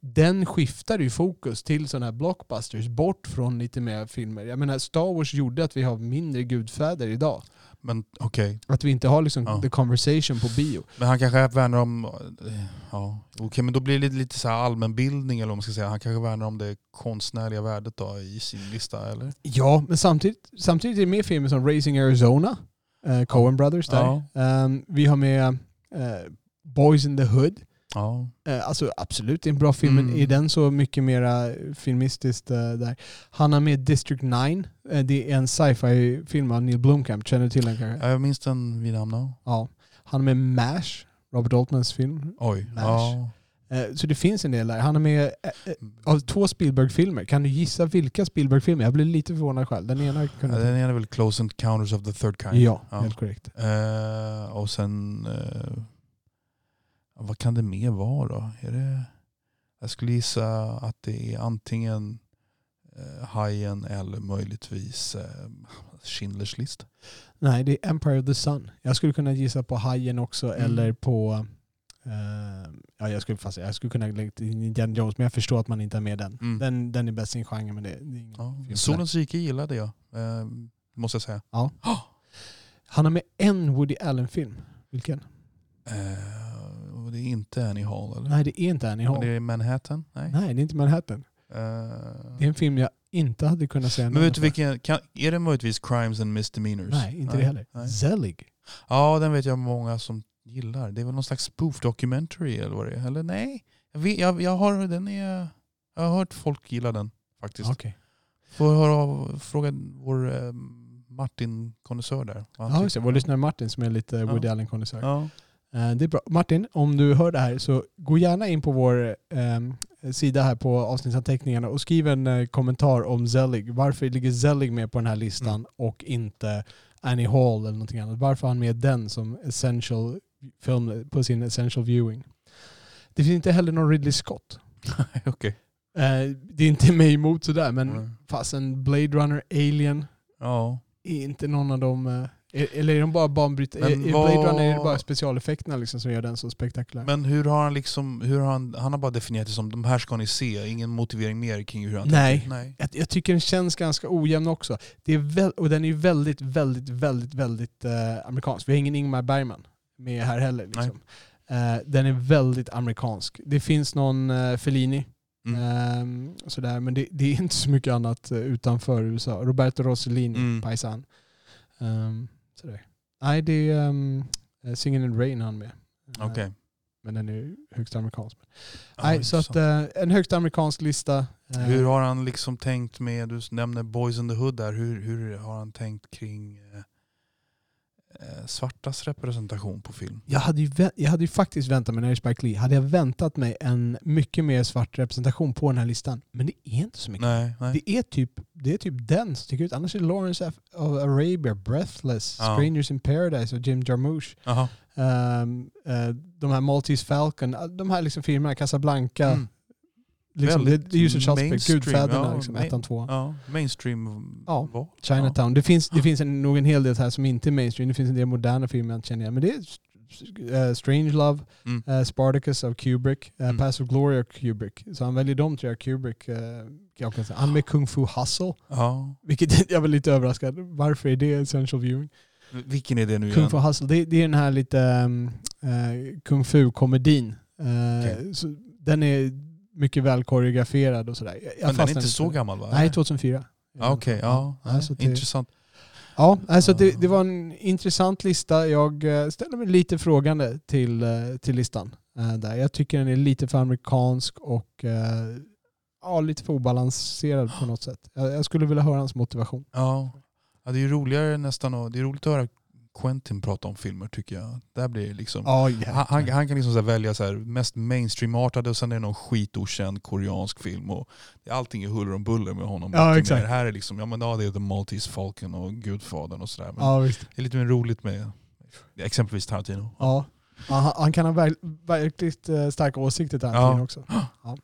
Den skiftar ju fokus till sådana här blockbusters, bort från lite mer filmer. Jag menar, Star Wars gjorde att vi har mindre gudfäder idag. Men okej. Att vi inte har liksom Ja. the conversation på bio. Men han kanske värnar om... eh, Ja, okej men då blir det lite, lite så här allmänbildning eller vad man ska säga. Han kanske värnar om det konstnärliga värdet då i sin lista eller? Ja, men samtidigt, samtidigt är det med filmer som Racing Arizona, eh, Coen Brothers där. Ja. Ehm, vi har med eh, Boys in the Hood. Ja. Eh, alltså absolut, det är en bra film, men Mm. är den så mycket mera filmistiskt eh, där? Han har med District 9. Eh, det är en sci-fi film av Neil Blomkamp. Känner du till den kanske? Ja, Jag minns den vid namn. ja. Ja. Han har med MASH, Robert Altmans film. Oj. Mash. Ja. Eh, så det finns en del där. Han har med eh, eh, av två Spielberg-filmer. Kan du gissa vilka Spielberg-filmer? Jag blev lite förvånad själv. Den ena kunde den ena är väl Close Encounters of the Third Kind? Ja, Ja. helt korrekt. Eh, och sen... eh, vad kan det mer vara då? Är det, jag skulle gissa att det är antingen uh, Hajen eller möjligtvis uh, Schindler's list. Nej, det är Empire of the Sun. Jag skulle kunna gissa på Hajen också Mm. eller på... eh, ja, jag, skulle, fast, jag skulle kunna lägga till Indiana Jones, men jag förstår att man inte har med den. Mm. Den, den är bäst i sin genre, men det, det är Ja. Solens rike gillade jag, eh, måste jag säga. Ja. Han har med en Woody Allen-film. Vilken? Och det är inte Annie Hall eller? Nej, det är inte Annie Hall. Och det är Manhattan? Nej. Nej, det är inte Manhattan. Det är en film jag inte hade kunnat säga men vet du vilken, kan, är det möjligtvis Crimes and Misdemeanors? Nej, inte det heller. Nej. Zelig. Ja, den vet jag många som gillar. Det är väl någon slags spoof documentary eller vad det är? Eller nej? Jag, vet, jag, jag, har, den är, jag har hört folk gilla den faktiskt. Okej. Får höra av, fråga vår eh, Martin konnässör där. Ja, just det. Vår lyssnare Martin som är lite Ja. Woody Allen-konnässör. Ja. Eh, Det är bra. Martin, om du hör det här så gå gärna in på vår ehm, sida här på avsnittsanteckningarna och skriv en eh, kommentar om Zelig. Varför ligger Zelig med på den här listan Mm. och inte Annie Hall eller någonting annat? Varför har han med den som essential film på sin essential viewing? Det finns inte heller någon Ridley Scott. Okej. Eh, Det är inte mig emot sådär, men Mm. fasen Blade Runner, Alien, Ja. är inte någon av dem... eh, Eller är de bara är vad- Blade Runner är det bara specialeffekterna liksom som gör den så spektakulär? Men hur har han liksom, hur har han, han har bara definierat det som de här ska ni se, ingen motivering mer kring hur han Nej. tänker. Nej. jag, jag tycker den känns ganska ojämn också. Det är väl, och den är ju väldigt, väldigt, väldigt, väldigt eh, amerikansk. Vi har ingen Ingmar Bergman med här heller. Liksom. Eh, den är väldigt amerikansk. Det finns någon eh, Fellini, Mm. ehm, sådär, men det, det är inte så mycket annat eh, utanför USA. Roberto Rossellini, Mm. paisan. Um, sådär. Nej, det är um, Singin' in the Rain han med. Okej. Men den är högst amerikansk. Ja, Nej, så att eh, en högst amerikansk lista. Hur har han liksom tänkt med, du nämner Boys in the Hood där, hur, hur har han tänkt kring eh, svartas representation på film? Jag hade, ju, jag hade ju faktiskt väntat mig, när det är Spike Lee, hade jag väntat mig en mycket mer svart representation på den här listan. Men det är inte så mycket. Nej, nej. Det är, typ, det är typ den som sticker ut. Annars är Lawrence F- of Arabia, Breathless, Ja. Strangers in Paradise och Jim Jarmusch. Um, eh, de här Maltese Falcon, uh, de här liksom filmerna, Casablanca. Mm. Liksom, det, är ju mainstream, Gudfäderna, ja, liksom, ettan, tvåan. Ja, mainstream Ja. Chinatown. Det finns, det finns en, nog en hel del här som inte är mainstream. Det finns en del moderna filmer jag känner igen. Men det är uh, Strange Love, Ja. Mm. eh, Spartacus av Kubrick, uh, Mm. Pass of Glory av Kubrick. Så han väljer de tre av Kubrick. Uh, jag kan säga. Han med Kung Fu Hustle, Ja. vilket jag var lite överraskad. Varför är det essential viewing? Vilken är det nu Kung igen? Fu Hustle, det, det är den här lite um, uh, Kung Fu-komedin. Uh, så Den är mycket väl koreograferad och sådär. Jag- Men den är inte så gammal va? Nej, 2004. Ja, Okej, ja. Ja, så det- Intressant. Ja, alltså det, det var en intressant lista. Jag eh, ställer mig lite frågande till, eh, till listan. eh, Där. Jag tycker den är lite för amerikansk och ja, lite för obalanserad på något sätt. Jag, skulle vilja höra hans motivation. Ja. ja, det är roligare nästan det är roligt att höra Quentin pratar om filmer tycker jag. Där blir det liksom... Ja, Han, han, han kan liksom så välja så här, mest mainstreamartade och sen är det någon skitokänd koreansk film. Och allting är huller om buller med honom. Ja, det exakt. mer- Här är liksom, ja men ja, det är The Maltese Falcon och Gudfadern och sådär. Ja, visst. det är lite mer roligt med exempelvis Tarantino. Ja. Han, han kan ha verk, verkligt eh, starka åsikter där Ja. också. Ja.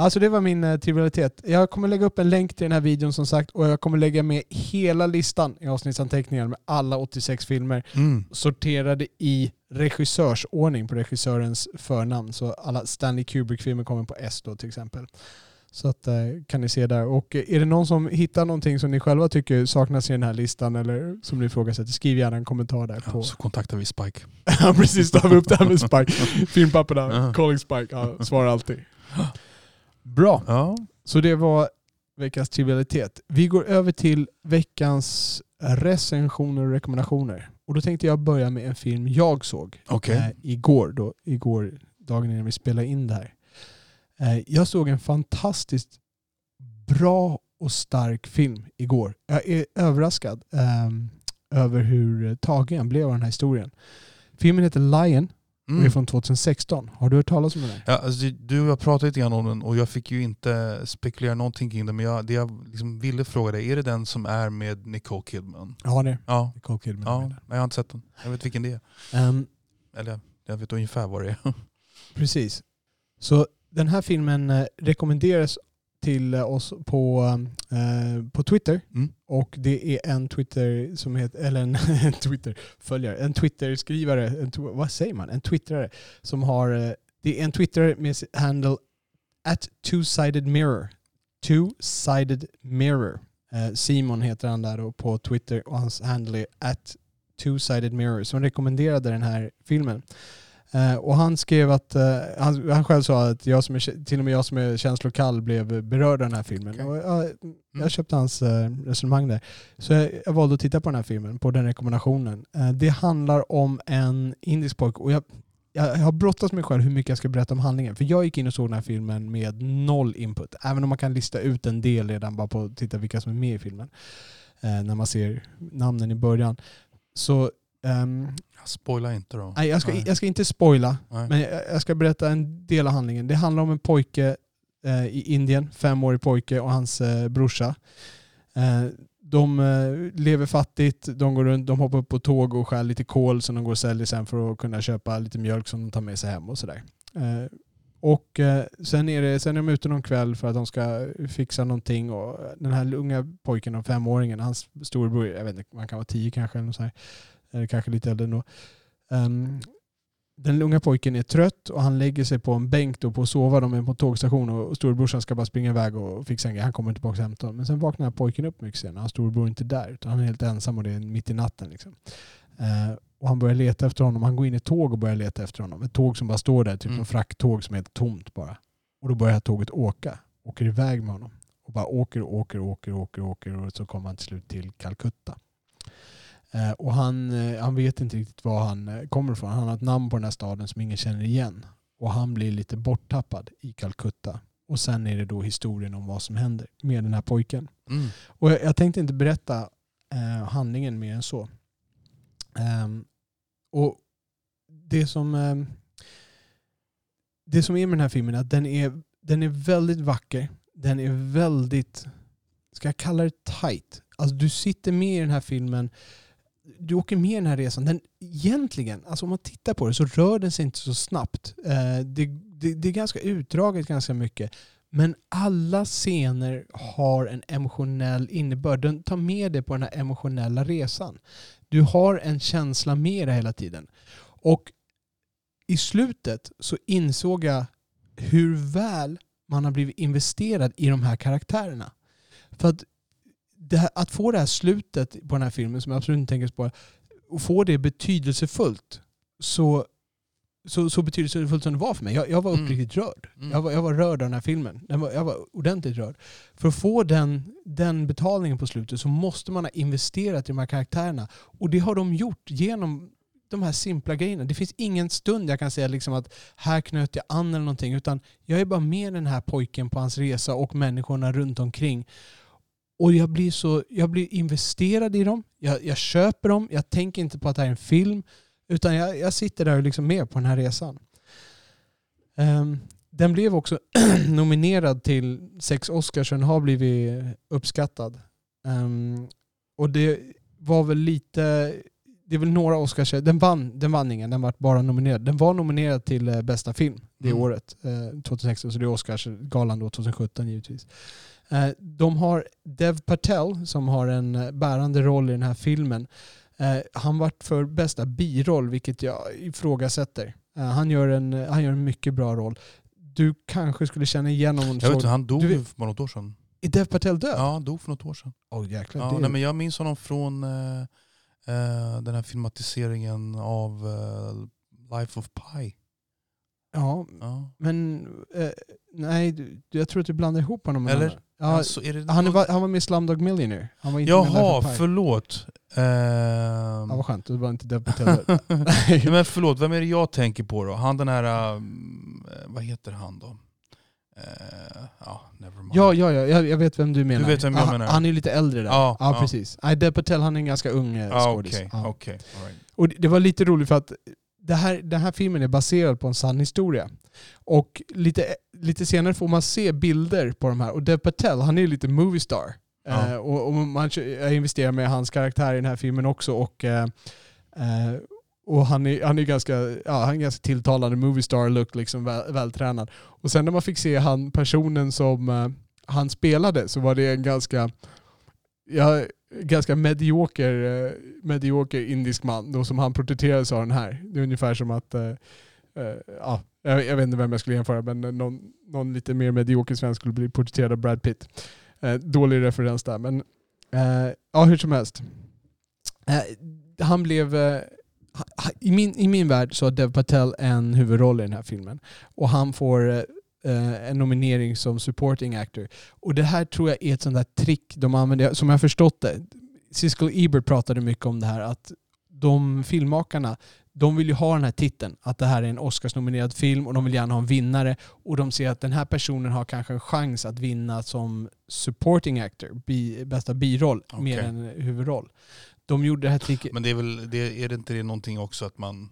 Alltså det var min eh, trivialitet. Jag kommer lägga upp en länk till den här videon som sagt och jag kommer lägga med hela listan i avsnittsanteckningar med alla 86 filmer Mm. sorterade i regissörsordning på regissörens förnamn. Så alla Stanley Kubrick-filmer kommer på S då till exempel. Så att, eh, kan ni se där. Och eh, är det någon som hittar någonting som ni själva tycker saknas i den här listan eller som ni ifrågasätter, skriv gärna en kommentar där. Ja, på. så kontaktar vi Spike. Ja precis, då har vi upp det här med Spike. Filmpapperna, Ja. calling Spike, ja, svarar alltid. Bra, Ja. så det var veckans trivialitet. Vi går över till veckans recensioner och rekommendationer. Och då tänkte jag börja med en film jag såg Okej. eh, igår, då, igår, dagen innan vi spelade in det här. Eh, jag såg en fantastiskt bra och stark film igår. Jag är överraskad ehm, över hur tagen jag blev av den här historien. Filmen heter Lion och är Mm. från 2016. Har du hört talas om den? här? Ja, alltså, du har pratat lite grann om den och jag fick ju inte spekulera någonting kring den. Men jag, det jag liksom ville fråga dig, är det den som är med Nicole Kidman? Ja, det är Ja. Nicole Kidman. ja. med Nej, jag har inte sett den. Jag vet vilken det är. Ehm, Eller jag vet ungefär vad det är. Precis. Så den här filmen eh, rekommenderas till oss på, eh, på Twitter. Mm. Och det är en Twitter som heter, eller en, en Twitter-följare, en Twitter-skrivare, en, vad säger man? En twittrare som har, eh, det är en twittrare med handle at two-sided mirror. Two-sided mirror. Eh, Simon heter han där på Twitter och hans handle är at two-sided mirror som rekommenderade den här filmen. Eh, och han skrev att, eh, han, han själv sa att jag som är, till och med jag som är känslokall blev berörd av den här filmen. Okej. Och, ja, Mm. jag köpte hans eh, resonemang där. Så jag, jag valde att titta på den här filmen, på den rekommendationen. Det handlar om en indisk pojke och jag, jag har brottats med mig själv hur mycket jag ska berätta om handlingen. För jag gick in och såg den här filmen med noll input. Även om man kan lista ut en del redan bara på att titta vilka som är med i filmen. När man ser namnen i början. Så ehm, Spoila inte då. nej, jag, ska, Nej. jag ska inte spoila. Nej. Men jag, jag ska berätta en del av handlingen. Det handlar om en pojke eh, i Indien, femårig pojke och hans eh, brorsa. Eh, de eh, lever fattigt, de går runt, de hoppar upp på tåg och stjäl lite kol som de går och säljer sen för att kunna köpa lite mjölk som de tar med sig hem och sådär. Eh, och eh, sen, är det, sen är de ute någon kväll för att de ska fixa någonting och den här unga pojken, den femåringen, hans storebror, jag vet inte, man kan vara tio kanske eller så här. Eller kanske lite äldre ändå. Um, den unga pojken är trött och han lägger sig på en bänk då på att sova. De är på tågstation och storebrorsan ska bara springa iväg och fixa en grej. Han kommer inte tillbaka och hämtar. Men sen vaknar pojken upp mycket senare. Hans storebror är inte där utan han är helt ensam och det är mitt i natten. Liksom. Eh, och han börjar leta efter honom. Han går in i ett tåg och börjar leta efter honom. Ett tåg som bara står där, typ Mm. en frakttåg som är helt tomt bara. Och då börjar tåget åka. Åker iväg med honom. Och bara åker och åker och åker och åker och åker och så kommer han till slut till Calcutta. Eh, och han, eh, han vet inte riktigt var han eh, kommer ifrån. Han har ett namn på den här staden som ingen känner igen. Och han blir lite borttappad i Calcutta. Och sen är det då historien om vad som händer med den här pojken. Mm. Och jag, jag tänkte inte berätta eh, handlingen mer än så. Ehm, och det som, ehm, det som är med den här filmen är att den är, den är väldigt vacker. Den är väldigt, ska jag kalla det tight? Alltså du sitter med i den här filmen, du åker med i den här resan. Den, egentligen, alltså om man tittar på det så rör den sig inte så snabbt. Eh, det, det, det är ganska utdraget ganska mycket. Men alla scener har en emotionell innebörd. Den tar med dig på den här emotionella resan. Du har en känsla med dig hela tiden. Och i slutet så insåg jag hur väl man har blivit investerad i de här karaktärerna. För att, här, att få det här slutet på den här filmen, som jag absolut inte tänker på, och få det betydelsefullt så, så, så betydelsefullt som det var för mig. Jag, jag var Mm. uppriktigt rörd. Mm. Jag, var, jag var rörd av den här filmen. Den var, jag var ordentligt rörd. För att få den, den betalningen på slutet så måste man ha investerat i de här karaktärerna. Och det har de gjort genom de här simpla grejerna. Det finns ingen stund jag kan säga liksom att här knöt jag an eller någonting. Utan jag är bara med den här pojken på hans resa och människorna runt omkring. Och jag blir, så, jag blir investerad i dem. Jag, jag köper dem. Jag tänker inte på att det här är en film. Utan jag, jag sitter där och liksom med på den här resan. Um, den blev också nominerad till sex Oscars och den har blivit uppskattad. Um, och det var väl lite, det är väl några Oscars, den vann, den vann ingen, den var bara nominerad. Den var nominerad till eh, bästa film det mm. året, eh, 2016, så det är Oscarsgalan då 2017 givetvis. Eh, de har Dev Patel som har en eh, bärande roll i den här filmen. Eh, han vart för bästa biroll, vilket jag ifrågasätter. Eh, han, gör en, han gör en mycket bra roll. Du kanske skulle känna igen honom. Jag vet inte, han dog ju för något år sedan. Är Dev Patel död? Ja, han dog för något år sedan. Oh, jäklar, ja, det... nej, men jag minns honom från uh, den här filmatiseringen av uh, Life of Pi. Ja, ja. men nej, jag tror att du blandar ihop honom med Eller? Ja, alltså, han, var, han var med i Slumdog Millionaire. Han var inte Jaha, med förlåt. Uh, ja, vad skönt, du var inte Dev Patel. men förlåt, vem är det jag tänker på då? Han den här, uh, vad heter han då? Uh, ja, nevermind. Ja, ja, ja jag, jag vet vem du menar. Du vet vem jag ah, menar? Han är lite äldre där. Ja, ja, precis. Nej, Dev Patel han är en ganska ung eh, ah, skådis. Okay, ah. okay, right. Och det var lite roligt för att det här, den här filmen är baserad på en sann historia. Och lite, lite senare får man se bilder på de här. Och Dev Patel, han är lite movie star. Ja. Uh, och, och, man, jag investerar med hans karaktär i den här filmen också. Och, uh, uh, och han är, han är ganska, ja, han är ganska tilltalande movie star look, liksom väl, vältränad. Och sen när man fick se han personen som uh, han spelade så var det en ganska, ja, ganska medioker, eh, medioker indisk man då som han porträtterades av den här. Det är ungefär som att, uh, ja, jag, jag, vet inte vem jag skulle jämföra men någon, någon lite mer medioker svensk skulle bli porträtterad av Brad Pitt. dålig referens där men ja hur som helst. han blev i min, I min värld så har Dev Patel en huvudroll i den här filmen. Och han får eh, en nominering som supporting actor. Och det här tror jag är ett sånt där trick de använder, som jag har förstått det. Siskel Ebert pratade mycket om det här, att de filmmakarna, de vill ju ha den här titeln, att det här är en Oscarsnominerad film och de vill gärna ha en vinnare. Och de ser att den här personen har kanske en chans att vinna som supporting actor, bi, bästa biroll, okay. mer än huvudroll de gjorde det här tricket. Men det är väl, det, är det inte det någonting också att man,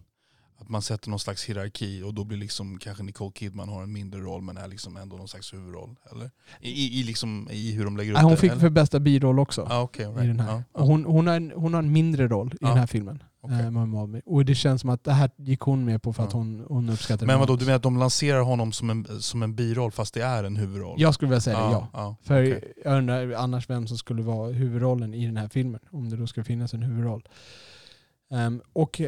att man sätter någon slags hierarki och då blir liksom kanske Nicole Kidman har en mindre roll men är liksom ändå någon slags huvudroll? Eller? I, i, liksom, i hur de lägger upp hon det? Hon fick eller? för bästa biroll också. Ah, okay, right. i den här. Ah, ah. Hon, hon, har en, hon har en mindre roll i den här filmen. Okay. Och det känns som att det här gick hon med på för att hon, hon uppskattar Men vadå, du menar att de lanserar honom som en, som en biroll fast det är en huvudroll? Jag skulle vilja säga det, ja. ja. För okay. jag undrar annars vem som skulle vara huvudrollen i den här filmen. Om det då ska finnas en huvudroll. Um, och uh,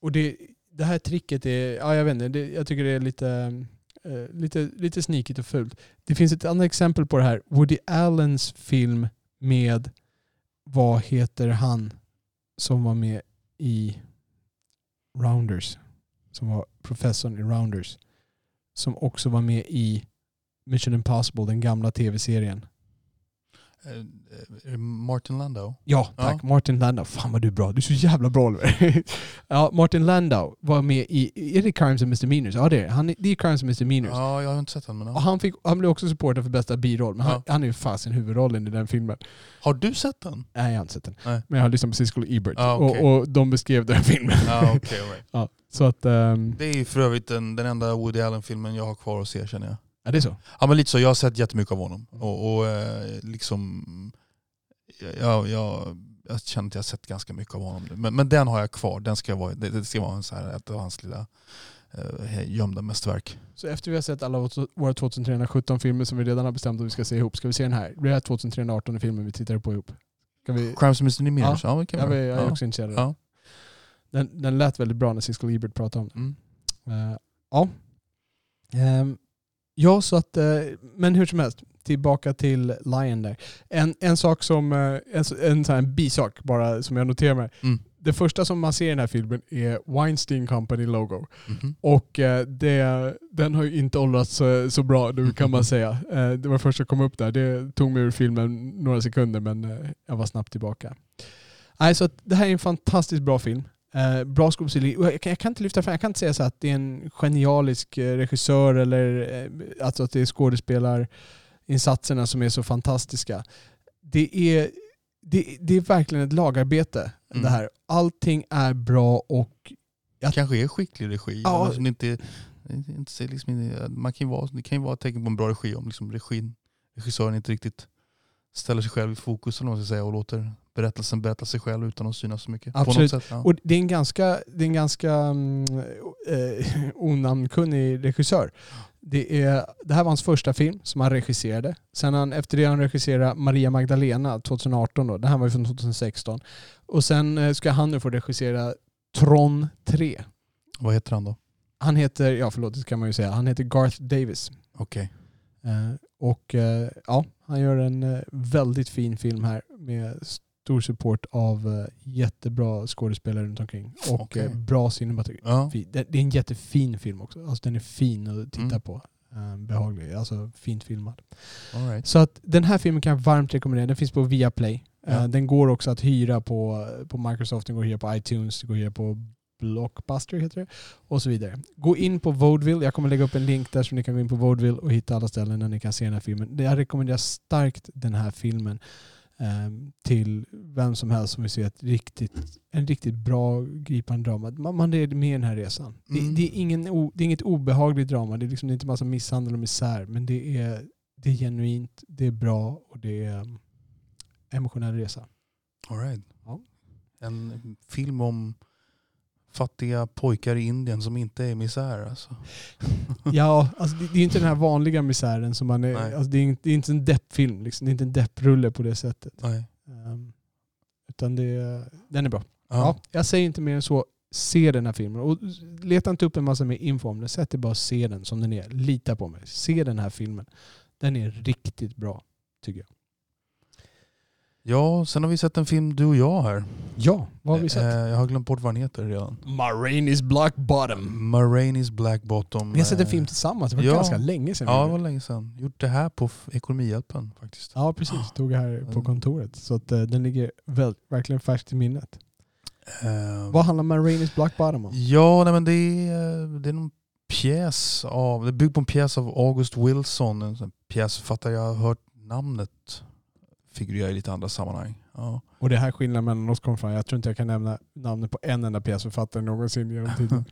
och det, det här tricket är, ja jag vet inte, det, jag tycker det är lite, uh, lite, lite snikigt och fult. Det finns ett annat exempel på det här. Woody Allens film med, vad heter han som var med i Rounders. Som var professorn i Rounders. Som också var med i Mission Impossible, den gamla tv-serien. Eh, eh, Martin Landau? Ja, tack. Ja. Martin Landau. Fan vad du är bra. Du är så jävla bra Oliver. ja, Martin Landau var med i, är det Crimes and Misdemeanors? Ja det är han, det. är Crimes and Misdemeanors. Ja, jag har inte sett. Men ja. och han, fick, han blev också supporter för bästa biroll, men ja. han, han är ju fasen huvudrollen i den filmen. Har du sett den? Nej, jag har inte sett den. Nej. Men jag har lyssnat på Siskel Ebert ah, okay. och, och de beskrev den filmen. Ah, okay, right. ja, så att, um... Det är för övrigt den, den enda Woody Allen-filmen jag har kvar att se känner jag. Ja, det är så? Ja men lite så, jag har sett jättemycket av honom. Och, och eh, liksom jag, jag, jag känner att jag har sett ganska mycket av honom nu. Men, men den har jag kvar. Den ska vara, det, det ska vara en så här, ett av hans lilla eh, gömda mästerverk. Så efter vi har sett alla våra 2317 filmer som vi redan har bestämt att vi ska se ihop, ska vi se den här? Blir det här 2318 filmen vi tittar på ihop? Ska vi... Crimes Mr. Mirrors? Ja, ja, kan ja, jag är ja. också intresserad ja. den, den lät väldigt bra när Siskel Ebert pratade om den. Mm. Uh, ja. Um, ja, så att, uh, men hur som helst tillbaka till Lion där. En, en sak som, eh, en, en, sån här bisak bara som jag noterar mig. Mm. Det första som man ser i den här filmen är Weinstein Company logo. Mm. Och eh, det, den har ju inte åldrats så, så bra nu kan man säga. Eh, det var först att komma upp där. Det tog mig ur filmen några sekunder men jag var snabbt tillbaka. Nej, så det här är en fantastiskt bra film. Eh, bra skådespeleri. Jag, jag, kan inte lyfta fram, jag kan inte säga så att det är en genialisk regissör eller alltså att det är skådespelar insatserna som är så fantastiska. det är, det, det är verkligen ett lagarbete Mm. det här. Allting är bra och Det kanske är skicklig regi. Ja. Alltså, inte, inte, liksom, man kan vara, det kan ju vara ett tecken på en bra regi om liksom regin, regissören inte riktigt ställer sig själv i fokus eller vad man ska säga, och låter berättelsen berätta sig själv utan att synas så mycket. På Absolut. något sätt, ja. Och det är en ganska, det är en ganska mm, eh, onamnkunnig regissör. Det, är, det här var hans första film som han regisserade. Sen han, efter det han regisserat Maria Magdalena 2018. Då. Det här var ju från 2016. Och sen eh, ska han nu få regissera Tron 3. Vad heter han då? Han heter, ja förlåt det kan man ju säga, han heter Garth Davis. Okej. Eh, och eh, ja, han gör en väldigt fin film här med stor support av eh, jättebra skådespelare runt omkring. Och Okej. eh, bra cinematografi. Ja. Det är en jättefin film också. Alltså den är fin att titta Mm. på. Eh, behaglig, alltså fint filmad. Right. Så att den här filmen kan jag varmt rekommendera. Den finns på Viaplay. Ja. Den går också att hyra på, på Microsoft, den går att hyra på iTunes, det går att hyra på Blockbuster heter det. Och så vidare. Gå in på Vaudeville. Jag kommer lägga upp en länk där så ni kan gå in på Vaudeville och hitta alla ställen där ni kan se den här filmen. Jag rekommenderar starkt den här filmen till vem som helst som vill se ett riktigt, en riktigt bra gripande drama. Man, man är med i den här resan. Det, Mm. det, är ingen, det är inget obehagligt drama. Det är, liksom, det är inte massa misshandel och misär. Men det är, det är genuint, det är bra och det är um, emotionell resa. All right. Ja. En film om fattiga pojkar i Indien som inte är misär. Alltså. Ja, alltså det, det är inte den här vanliga misären som man är... Alltså det, är inte, det är inte en deppfilm. Liksom. Det är inte en depprulle på det sättet. Nej. Ehm, utan det, den är bra. Ja. Ja. jag säger inte mer än så. Se den här filmen. Och leta inte upp en massa mer info om den. Sätt dig bara och se den som den är. Lita på mig. Se den här filmen. Den är riktigt bra, tycker jag. Ja, sen har vi sett en film du och jag här. Ja, vad har vi sett? Eh, jag har glömt bort vad den heter redan. Marainis Black Bottom. Marainis Black Bottom. Vi har sett en eh, film tillsammans. Det var ja. ganska länge sedan. Ja, det var länge sedan. Gjort det här på Ekonomihjälpen faktiskt. Ja, precis. Tog jag här på Mm. kontoret. Så att, eh, den ligger väl, verkligen färskt i minnet. Eh, Vad handlar Marainis Black Bottom om? Ja, nej, men det är, eh, det är någon pjäs av, det är byggt på en pjäs av August Wilson, en pjäsförfattare. Jag har hört namnet figurera i lite andra sammanhang. Ja. Och det här skillnaden mellan oss kommer fram. Jag tror inte jag kan nämna namnet på en enda pjäsförfattare någonsin genom tiden.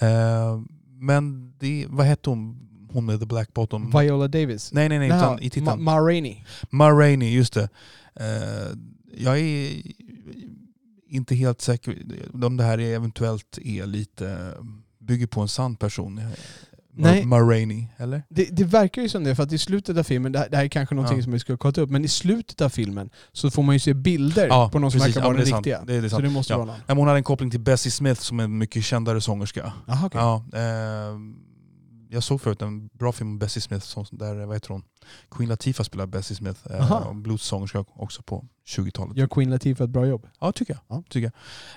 Eh, men det, vad hette hon, hon med The Black Bottom? Viola Davis. nej, nej, nej, utan i Ma, titeln. Ma Rainey. Ma Rainey, just det. Eh, jag är inte helt säker om det här är eventuellt är lite, bygger på en sann person. Nej. Ma Rainey, eller? Det, det verkar ju som det, för att i slutet av filmen, det här, det här är kanske någonting Ja. som vi ska kolla upp, men i slutet av filmen så får man ju se bilder Ja, på någon som precis. verkar Ja, vara men den sant. riktiga. Det är- det är så det måste Ja. vara någon. Hon hade en koppling till Bessie Smith som är en mycket kändare sångerska. Jaha, okej. Ja, eh, jag såg förut en bra film om Bessie Smith, som, där vad heter hon? Queen Latifah spelar Bessie Smith, eh, bluessångerska också på 20-talet. Gör Queen Latifah ett bra jobb? Ja, tycker jag. Ja. Tycker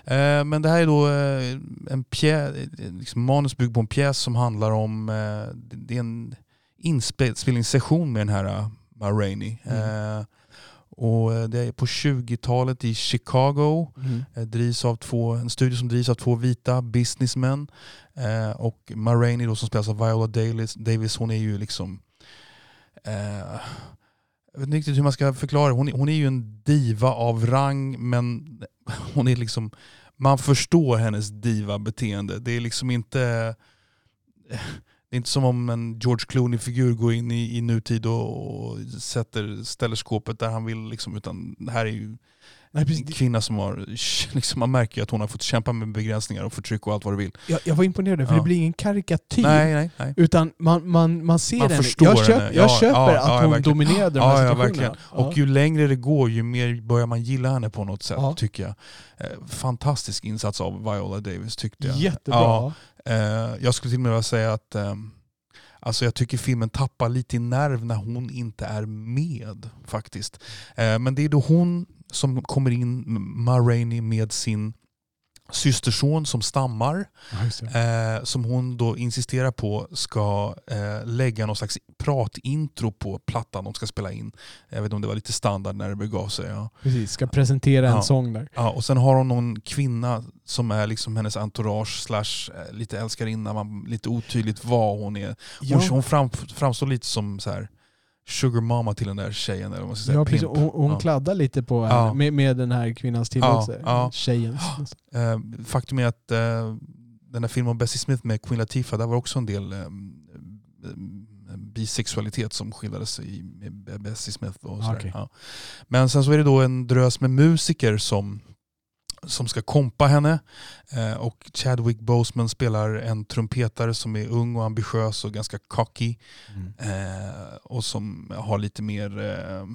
jag. Eh, men det här är då eh, en pjäs, liksom manus byggt på en pjäs som handlar om, eh, det, är en inspelningssession med den här uh, Ma Rainey. Mm. Eh, och eh, det är på 20-talet i Chicago. Eh, drivs av två, en studio som drivs av två vita businessmän. Eh, och Ma Rainey då som spelas av Viola Davis, Davis hon är ju liksom eh, jag vet inte riktigt hur man ska förklara hon, hon är ju en diva av rang men hon är liksom man förstår hennes diva-beteende. Det är liksom inte det är inte som om en George Clooney-figur går in i, i nutid och, och sätter, ställer skåpet där han vill. Liksom, utan det här är ju Nej, en precis. kvinna som har, liksom, man märker att hon har fått kämpa med begränsningar och förtryck och allt vad du vill. Jag, jag var imponerad, för Ja. det blir ingen karikatyr. Nej, nej, nej. Utan man, man, man ser Man förstår Jag, köp, jag Ja, köper ja, att hon verkligen. dominerade de här situationerna. verkligen. Och ju längre det går, ju mer börjar man gilla henne på något sätt, tycker jag. Eh, fantastisk insats av Viola Davis, tyckte jag. Jättebra. Ja, eh, jag skulle till och med vilja säga att ehm, Alltså jag tycker filmen tappar lite i nerv när hon inte är med faktiskt. Eh, men det är då hon som kommer in, Ma Rainey, med sin systerson som stammar. Eh, som hon då insisterar på ska eh, lägga någon slags pratintro på plattan de ska spela in. Jag vet inte om det var lite standard när det begav sig. Ja. Precis, ska presentera en Ja. sång där. Ja, och sen har hon någon kvinna som är liksom hennes entourage slash eh, lite älskarinna, man, lite otydligt vad hon är. Hon, hon fram, framstår lite som så här sugar mama till den där tjejen. Eller vad man ska säga. Ja, precis. Hon, hon Ja. kladdar lite på henne Ja. med, med den här kvinnans tillåtelse. ja. Tjejen. Eh, faktum är att eh, den här filmen om Bessie Smith med Queen Latifah, där var också en del eh, eh, bisexualitet som skildrades i Bessie Smith. Och sådär. Okej. Ja. Men sen så är det då en drös med musiker som, som ska kompa henne. Eh, och Chadwick Boseman spelar en trumpetare som är ung och ambitiös och ganska cocky. Mm. Eh, och som har lite mer eh,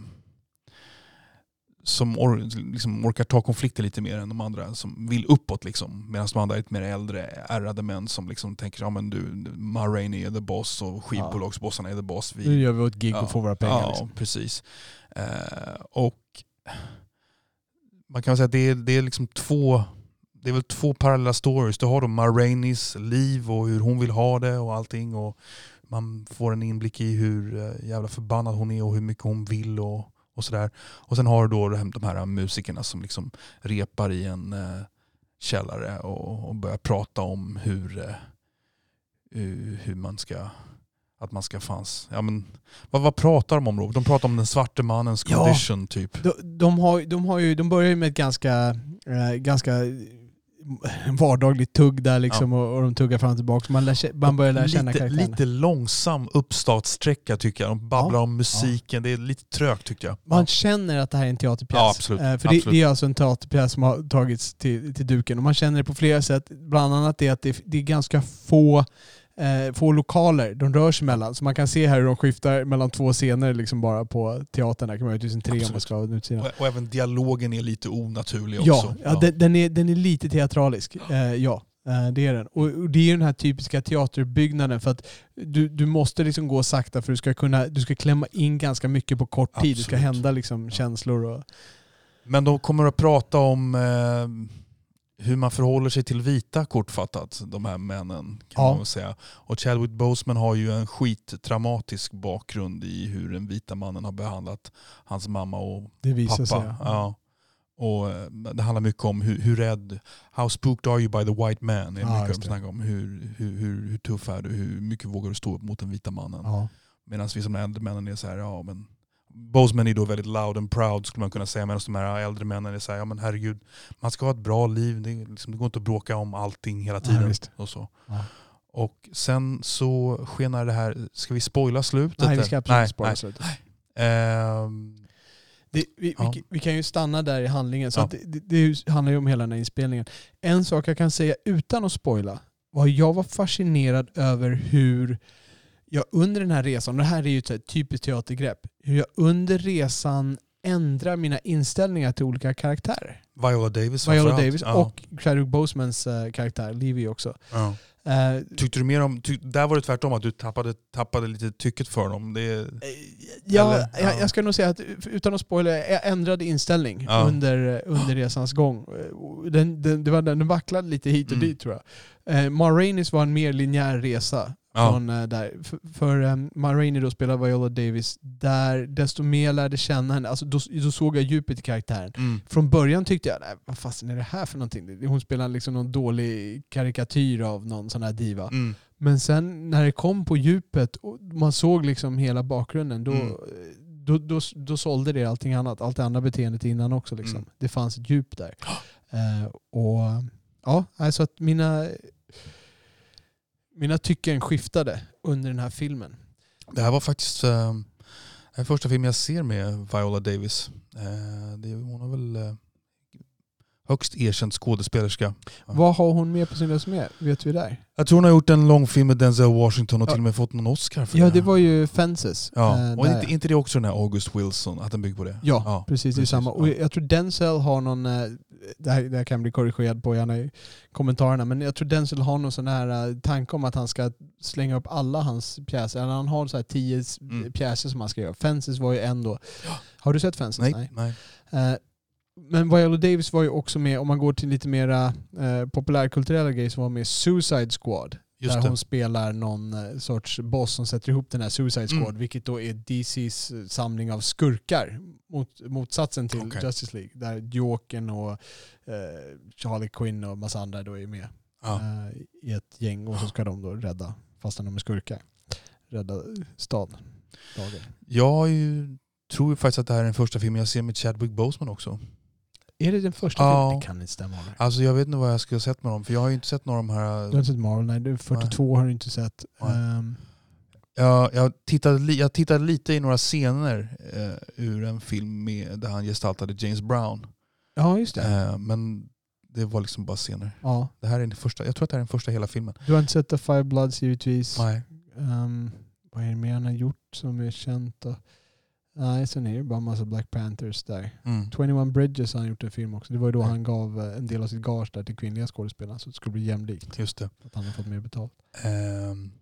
som or, liksom orkar ta konflikter lite mer än de andra som vill uppåt. Liksom. Medan de andra är lite mer äldre, ärrade män som liksom tänker ja du, Ma Rainey är the boss och skivbolagsbossarna är the boss. Vi, Nu gör vi ett gig och får våra pengar. Ja, liksom. precis. Eh, och man kan säga att det är, det är liksom två det är väl två parallella stories. Du har då Ma liv och hur hon vill ha det och allting. Och man får en inblick i hur eh, jävla förbannad hon är och hur mycket hon vill och, och sådär. Och sen har du då de här musikerna som liksom repar i en eh, källare och, och börjar prata om hur, eh, hur man ska att man ska fanns. Ja, men, vad, vad pratar de om då? De pratar om den svarte mannens Ja. condition typ. De, de, har, de, har ju, de börjar ju med ett ganska, eh, ganska vardagligt tugg där liksom och, och de tuggar fram och tillbaka. Man, lär, man börjar lära känna lite, karaktärerna. lite långsam uppstartsträcka tycker jag. De babblar Ja. om musiken. Det är lite trögt tyckte jag. Man känner att det här är en teaterpjäs. Ja, absolut. Eh, För Absolut. Det, det är alltså en teaterpjäs som har tagits till, till duken. Och man känner det på flera sätt. Bland annat det att det, det är ganska få, eh, få lokaler de rör sig mellan. Så man kan se här hur de skiftar mellan två scener liksom bara på teatern. Där kan man göra 1003 om man Absolut. ska ha den utsidan. Och, och även dialogen är lite onaturlig Ja, också. ja, Den, den, är, den är lite teatralisk. Eh, ja, eh, det är den. Och, det är den här typiska teaterbyggnaden för att du, du måste liksom gå sakta för du ska kunna du ska klämma in ganska mycket på kort tid. Det ska Absolut. hända liksom känslor och... Men de kommer att prata om eh, hur man förhåller sig till vita kortfattat, de här männen. kan Ja. man väl säga. Och Chadwick Boseman har ju en skittraumatisk bakgrund i hur den vita mannen har behandlat hans mamma och pappa. sig. Ja. Och eh, det handlar mycket om hur, hur rädd, how spooked are you by the white man? Är Ja, mycket de om. Hur, hur, hur, hur tuff är du? Hur mycket vågar du stå upp mot den vita mannen? Ja. Medan vi som äldre männen är så här, ja men Boseman är då väldigt loud and proud skulle man kunna säga. Medan de här äldre männen är så här, ja men herregud, man ska ha ett bra liv. Det, liksom, det går inte att bråka om allting hela Ja, tiden. visst. och så. Ja. Och sen så skenar det här, ska vi spoila slutet? Nej, vi ska absolut Nej, spara nej. slutet. Ehm, Det, vi, Ja. vi, vi kan ju stanna där i handlingen. Så Ja. att det, det, handlar ju om hela den här inspelningen. En sak jag kan säga utan att spoila var jag var fascinerad över hur jag under den här resan, och det här är ju ett typiskt teatergrepp, hur jag under resan ändrar mina inställningar till olika karaktärer. Viola Davis Viola. Davis ja. och Chadwick Bosemans eh, karaktär, Livy också. Ja. Eh, Tyckte du mer om, tyck, där var det tvärtom, att du tappade, tappade lite tycket för dem. Det, är- Ja, ja. Jag, jag ska nog säga att utan att spoila, jag ändrade inställning Ja. under, under resans gång. Den, den, det var, den vacklade lite hit och Mm. dit tror jag. Eh, Ma Rainey's var en mer linjär resa. Ja. Från, eh, där. För, för um, Ma Rainey då spelar Viola Davis, där desto mer jag lärde känna henne, alltså då, då såg jag djupet i karaktären. mm. Från början tyckte jag, nej, vad fasen är det här för någonting? Hon spelar liksom någon dålig karikatyr av någon sån här diva. Mm. Men sen när det kom på djupet och man såg liksom hela bakgrunden, då, Mm. då, då, då sålde det allting annat. Allt det andra beteendet innan också. Liksom. Mm. Det fanns ett djup där. Eh, och ja, alltså att mina, mina tycken skiftade under den här filmen. Det här var faktiskt eh, den första filmen jag ser med Viola Davis. Eh, det, hon har väl eh, högst erkänd skådespelerska. Ja. Vad har hon med på sin resumé? Vet vi där? Jag tror hon har gjort en långfilm med Denzel Washington och Ja. till och med fått någon Oscar för Ja, det. det var ju Fences. ja. eh, och inte, inte det också den här August Wilson, att den bygger på det? Ja, precis. Det är samma. Och ja. jag tror Denzel har någon, eh, det här, det här kan bli korrigerad på gärna i kommentarerna, men jag tror Denzel har någon sån här eh, tanke om att han ska slänga upp alla hans pjäser. Eller han har så här tio Mm. pjäser som han ska göra. Fences var ju en då. Har du sett Fences? Nej, nej. Eh, men Viola Davis var ju också med, om man går till lite mera eh, populärkulturella grejer, som var med Suicide Squad. Just där det. hon spelar någon eh, sorts boss som sätter ihop den här Suicide Squad, Mm. vilket då är DCs eh, samling av skurkar. Mot, motsatsen till Okej. Justice League, där Jokern och eh, Charlie Quinn och massa andra då är med Ja. eh, i ett gäng och så ska de då rädda, fastän de är skurkar, rädda stad. dagar. Jag ju, tror ju faktiskt att det här är den första filmen jag ser med Chadwick Boseman också. Är det den första Ja. filmen? Det kan inte stämma. Oliver. Alltså jag vet inte vad jag skulle ha sett med dem, för jag har ju inte sett några av de här... Du har inte sett Marvel? Nej, du, 42 har du inte sett. Nej. Ehm, Jag, jag, tittade, jag tittade lite i några scener eh, ur en film med, där han gestaltade James Brown. ja, just det. Eh, men det var liksom bara scener. Ja. Det här är den första, jag tror att det här är den första hela filmen. Du har inte sett The Five Bloods givetvis. Nej. Ehm, vad är det mer han har gjort som är känt då? Nej, sen är det bara en massa Black Panthers där. Mm. 21 Bridges har han gjort en film också. Det var ju då Ja. han gav eh, en del av sitt gage där till kvinnliga skådespelare så det skulle bli jämlikt. Just det. Att han har fått mer betalt. Ehm,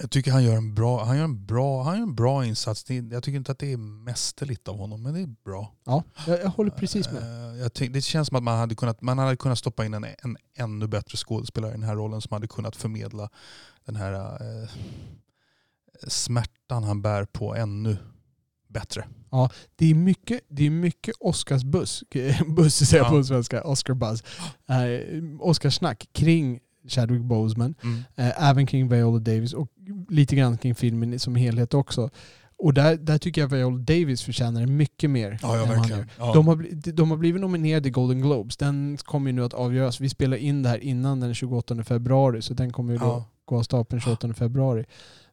jag tycker han gör en bra, han gör en bra, han gör en bra insats. Det, jag tycker inte att det är mästerligt av honom, men det är bra. Ja, jag, jag håller precis med. Jag tänk, det känns som att man hade kunnat, man hade kunnat stoppa in en, en ännu bättre skådespelare i den här rollen som hade kunnat förmedla den här eh, smärtan han bär på ännu bättre. Det är mycket, det är mycket Oscarsbuss, buss säger jag Ja. på svenska, Oscar-buzz, eh, Oscarsnack kring Chadwick Boseman. Eh, även kring Viola Davis och lite grann kring filmen som helhet också. Och där, där tycker jag Viola Davis förtjänar mycket mer. Ja, ja verkligen. Ja. De, har, de har blivit nominerade i Golden Globes. Den kommer ju nu att avgöras. Vi spelar in det här innan den 28 februari så den kommer ju då Ja. gå av stapeln 28 februari.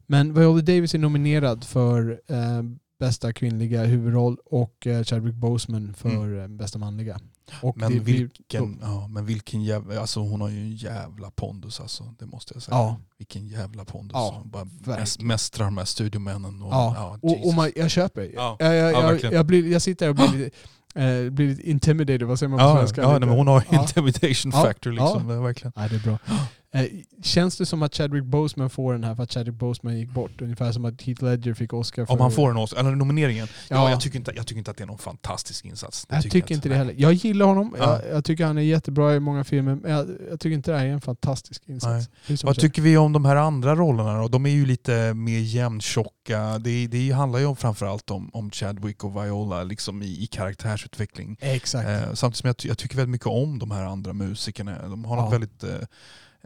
Men Viola Davis är nominerad för eh, bästa kvinnliga huvudroll och eh, Chadwick Boseman för eh, bästa manliga. Och men, det vilken, ja, men vilken jävla, alltså hon har ju en jävla pondus alltså, det måste jag säga. Ja. Vilken jävla pondus. Ja, Hon bara verkligen. mäst, mästrar de här studiomännen. Och, Ja, och, och Jesus. man, jag köper. Ja. Jag, jag, Ja, jag, jag, blir, jag sitter och blir lite, eh, blir lite intimidated, vad säger man på ja, svenska? ja, nej, men hon har Ja. intimidation Ja, factor liksom. Ja. Verkligen. Nej, det är bra. Eh, känns det som att Chadwick Boseman får den här för att Chadwick Boseman gick bort? Ungefär som att Heath Ledger fick Oscar för... Om han får en Oscar, eller nomineringen. Ja. Ja. jag, tycker inte, jag tycker inte att det är någon fantastisk insats. Det Jag tycker inte det heller. Jag gillar honom. Ja. Jag, jag tycker han är jättebra i många filmer. Men jag, jag tycker inte det här är en fantastisk insats. Vad tycker vi om de här andra rollerna då? De är ju lite mer jämntjocka. Det, det handlar ju om, framförallt om, om Chadwick och Viola liksom i, i karaktärsutveckling. Exakt. Eh, samtidigt som jag, jag tycker väldigt mycket om de här andra musikerna. De har Ja. något väldigt eh,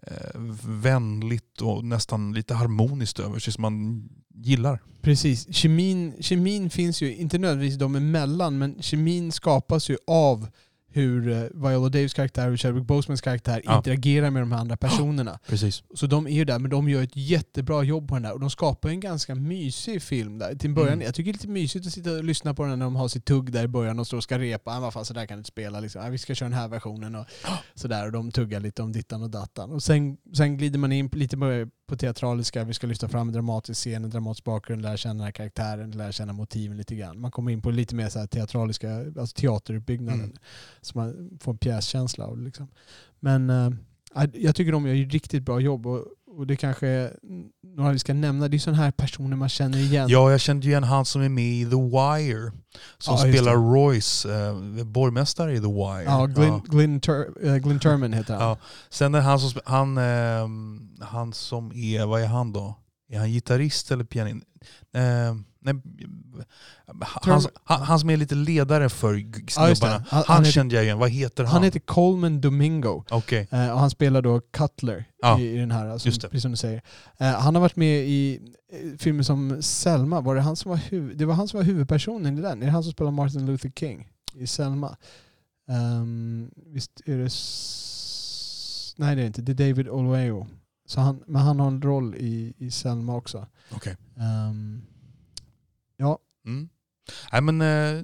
eh, vänligt och nästan lite harmoniskt över sig som man gillar. Precis. Kemin, kemin finns ju, inte nödvändigtvis de emellan, men kemin skapas ju av hur eh, Viola Davis karaktär och Chadwick Bosemans karaktär Ja. interagerar med de här andra personerna. Precis. Så de är ju där, men de gör ett jättebra jobb på den där. Och de skapar en ganska mysig film där. Till början, Mm. Jag tycker det är lite mysigt att sitta och lyssna på den när de har sitt tugg där i början och står och ska repa. Ah, vad fan, så där kan du inte spela. Liksom. Ah, vi ska köra den här versionen och sådär. Och de tuggar lite om dittan och dattan. Och sen, sen glider man in lite på teatraliska. Vi ska lyfta fram en dramatisk scen, en dramatisk bakgrund, lära känna karaktären, lära känna motiven lite grann. Man kommer in på lite mer så här teatraliska, alltså teateruppbyggnaden. Mm. Så man får en pjäskänsla av. Liksom. Men eh, jag tycker de gör ju riktigt bra jobb. Och, och det kanske är några vi ska nämna. Det är sådana här personer man känner igen. Ja, jag kände igen han som är med i The Wire. Som Ja, spelar. Royce, eh, borgmästare i The Wire. Ja, Glyn, Glyn, Tur, eh, Glyn Turman heter han. Ja. Sen är han som, han, ehm, han som är, vad är han då? Är han gitarrist eller pianist? Eh, nej, han, han, han som är lite ledare för g- Ja, snubbarna. Han- han kände jag igen. Vad heter han? Han heter Coleman Domingo. Okej. Eh, och han spelar då Cutler Ja, i, i den här, alltså, precis som du säger. Eh, han har varit med i filmer som Selma. Var det, han som var huv- det var han som var huvudpersonen i den. Är det han som spelar Martin Luther King i Selma? Ehm, visst är det... S- Nej det är inte. Det är David Olueo. Så han, men han har en roll i, i Selma också. Okej. Ehm, ja, Mm. Nej, men, eh,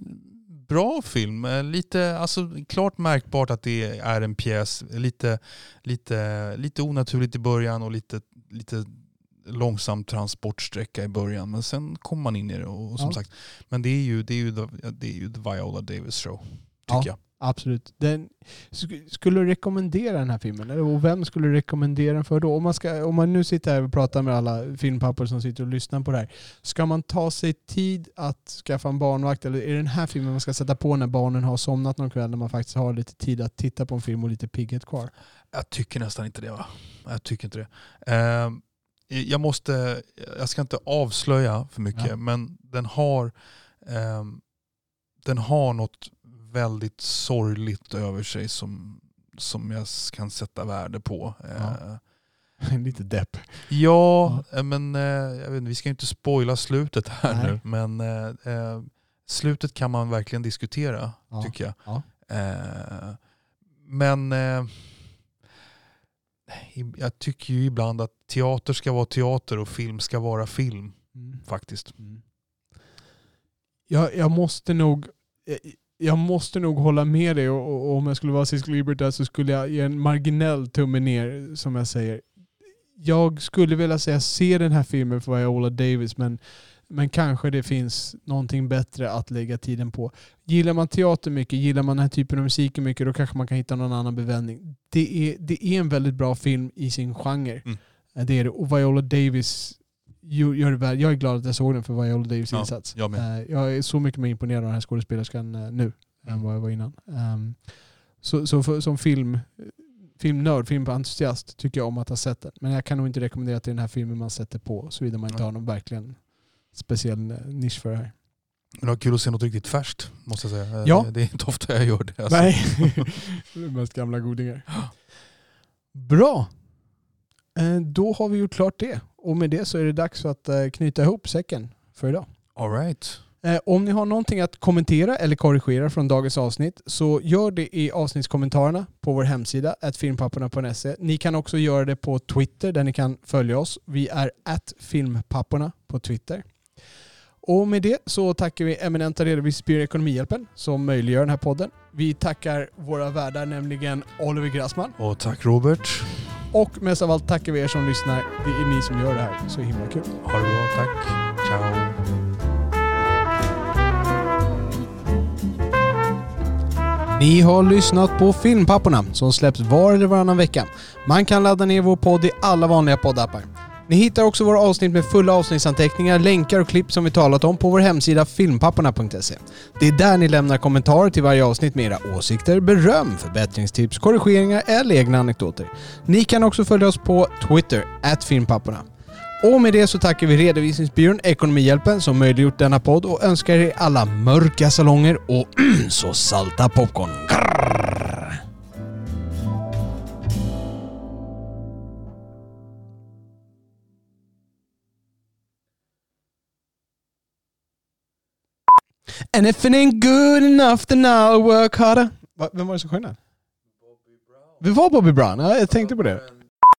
bra film. Eh, lite, alltså, klart märkbart att det är en pjäs. Lite, lite, lite onaturligt i början och lite, lite långsam transportsträcka i början. Men sen kommer man in i det. Och, och som Ja. sagt, men det är ju, det är ju, the, det är ju the Viola Davis show. Tycker Ja. jag. Absolut. Den, sk- skulle du rekommendera den här filmen? Och vem skulle du rekommendera den för då? Om man, ska, om man nu sitter här och pratar med alla filmpappor som sitter och lyssnar på det här. Ska man ta sig tid att skaffa en barnvakt? Eller är det den här filmen man ska sätta på när barnen har somnat någon kväll? När man faktiskt har lite tid att titta på en film och lite pigghet kvar? Jag tycker nästan inte det. Va? Jag tycker inte det. Eh, jag måste, jag ska inte avslöja för mycket, Ja. men den har, eh, den har något väldigt sorgligt över sig som, som jag kan sätta värde på. Eh, Lite depp. Ja, eh, men eh, jag vet, vi ska ju inte spoila slutet här Nej. nu. Men eh, slutet kan man verkligen diskutera, Ja. tycker jag. Ja. Eh, men eh, jag tycker ju ibland att teater ska vara teater och film ska vara film, Mm. faktiskt. Mm. Jag, jag måste nog jag, måste nog hålla med dig och, och om jag skulle vara Cisco Liberty så skulle jag ge en marginell tumme ner som jag säger. Jag skulle vilja säga se den här filmen för Viola Davis men, men kanske det finns någonting bättre att lägga tiden på. Gillar man teater mycket, gillar man den här typen av musik mycket då kanske man kan hitta någon annan bevändning. Det är, det är en väldigt bra film i sin genre. Mm. Det är det. Och Viola Davis gör det väl. Jag är glad att jag såg den för Viola Davis Ja, insats. jag med. Eh, jag är så mycket mer imponerad av den här skådespelerskan eh, nu än Mm. vad jag var innan. Ehm, så så för, som film, filmnörd, filmentusiast tycker jag om att ha sett den. Men jag kan nog inte rekommendera att det är den här filmen man sätter på såvida man inte Nej. har någon verkligen speciell eh, nisch för det här. Men det var kul att se något riktigt färskt, måste jag säga. Ja. Det är inte ofta jag gör det. Alltså. Nej, det är mest gamla godingar. Bra. Då har vi gjort klart det. Och med det så är det dags att eh, knyta ihop säcken för idag. All right. Eh, Om ni har någonting att kommentera eller korrigera från dagens avsnitt så gör det i avsnittskommentarerna på vår hemsida, filmpapporna.se. Ni kan också göra det på Twitter där ni kan följa oss. Vi är filmpapporna på Twitter. Och med det så tackar vi eminenta redovisningsbyrå Ekonomihjälpen som möjliggör den här podden. Vi tackar våra värdar, nämligen Oliver Grassman. Och tack Robert. Och mest av allt tackar vi er som lyssnar. Det är ni som gör det här. Så himla kul. Ha det bra, tack. Ciao. Ni har lyssnat på Filmpapporna som släpps var eller varannan vecka. Man kan ladda ner vår podd i alla vanliga poddappar. Ni hittar också våra avsnitt med fulla avsnittsanteckningar, länkar och klipp som vi talat om på vår hemsida filmpapporna.se. Det är där ni lämnar kommentarer till varje avsnitt med era åsikter, beröm, förbättringstips, korrigeringar eller egna anekdoter. Ni kan också följa oss på Twitter, filmpapporna. Och med det så tackar vi redovisningsbyrån Ekonomihjälpen som möjliggjort denna podd och önskar er alla mörka salonger och så salta popcorn. Grrr. And if it ain't good enough then I'll work harder. Va, vem var det som sjöng den? Det var Bobby Brown, ja, jag tänkte på det.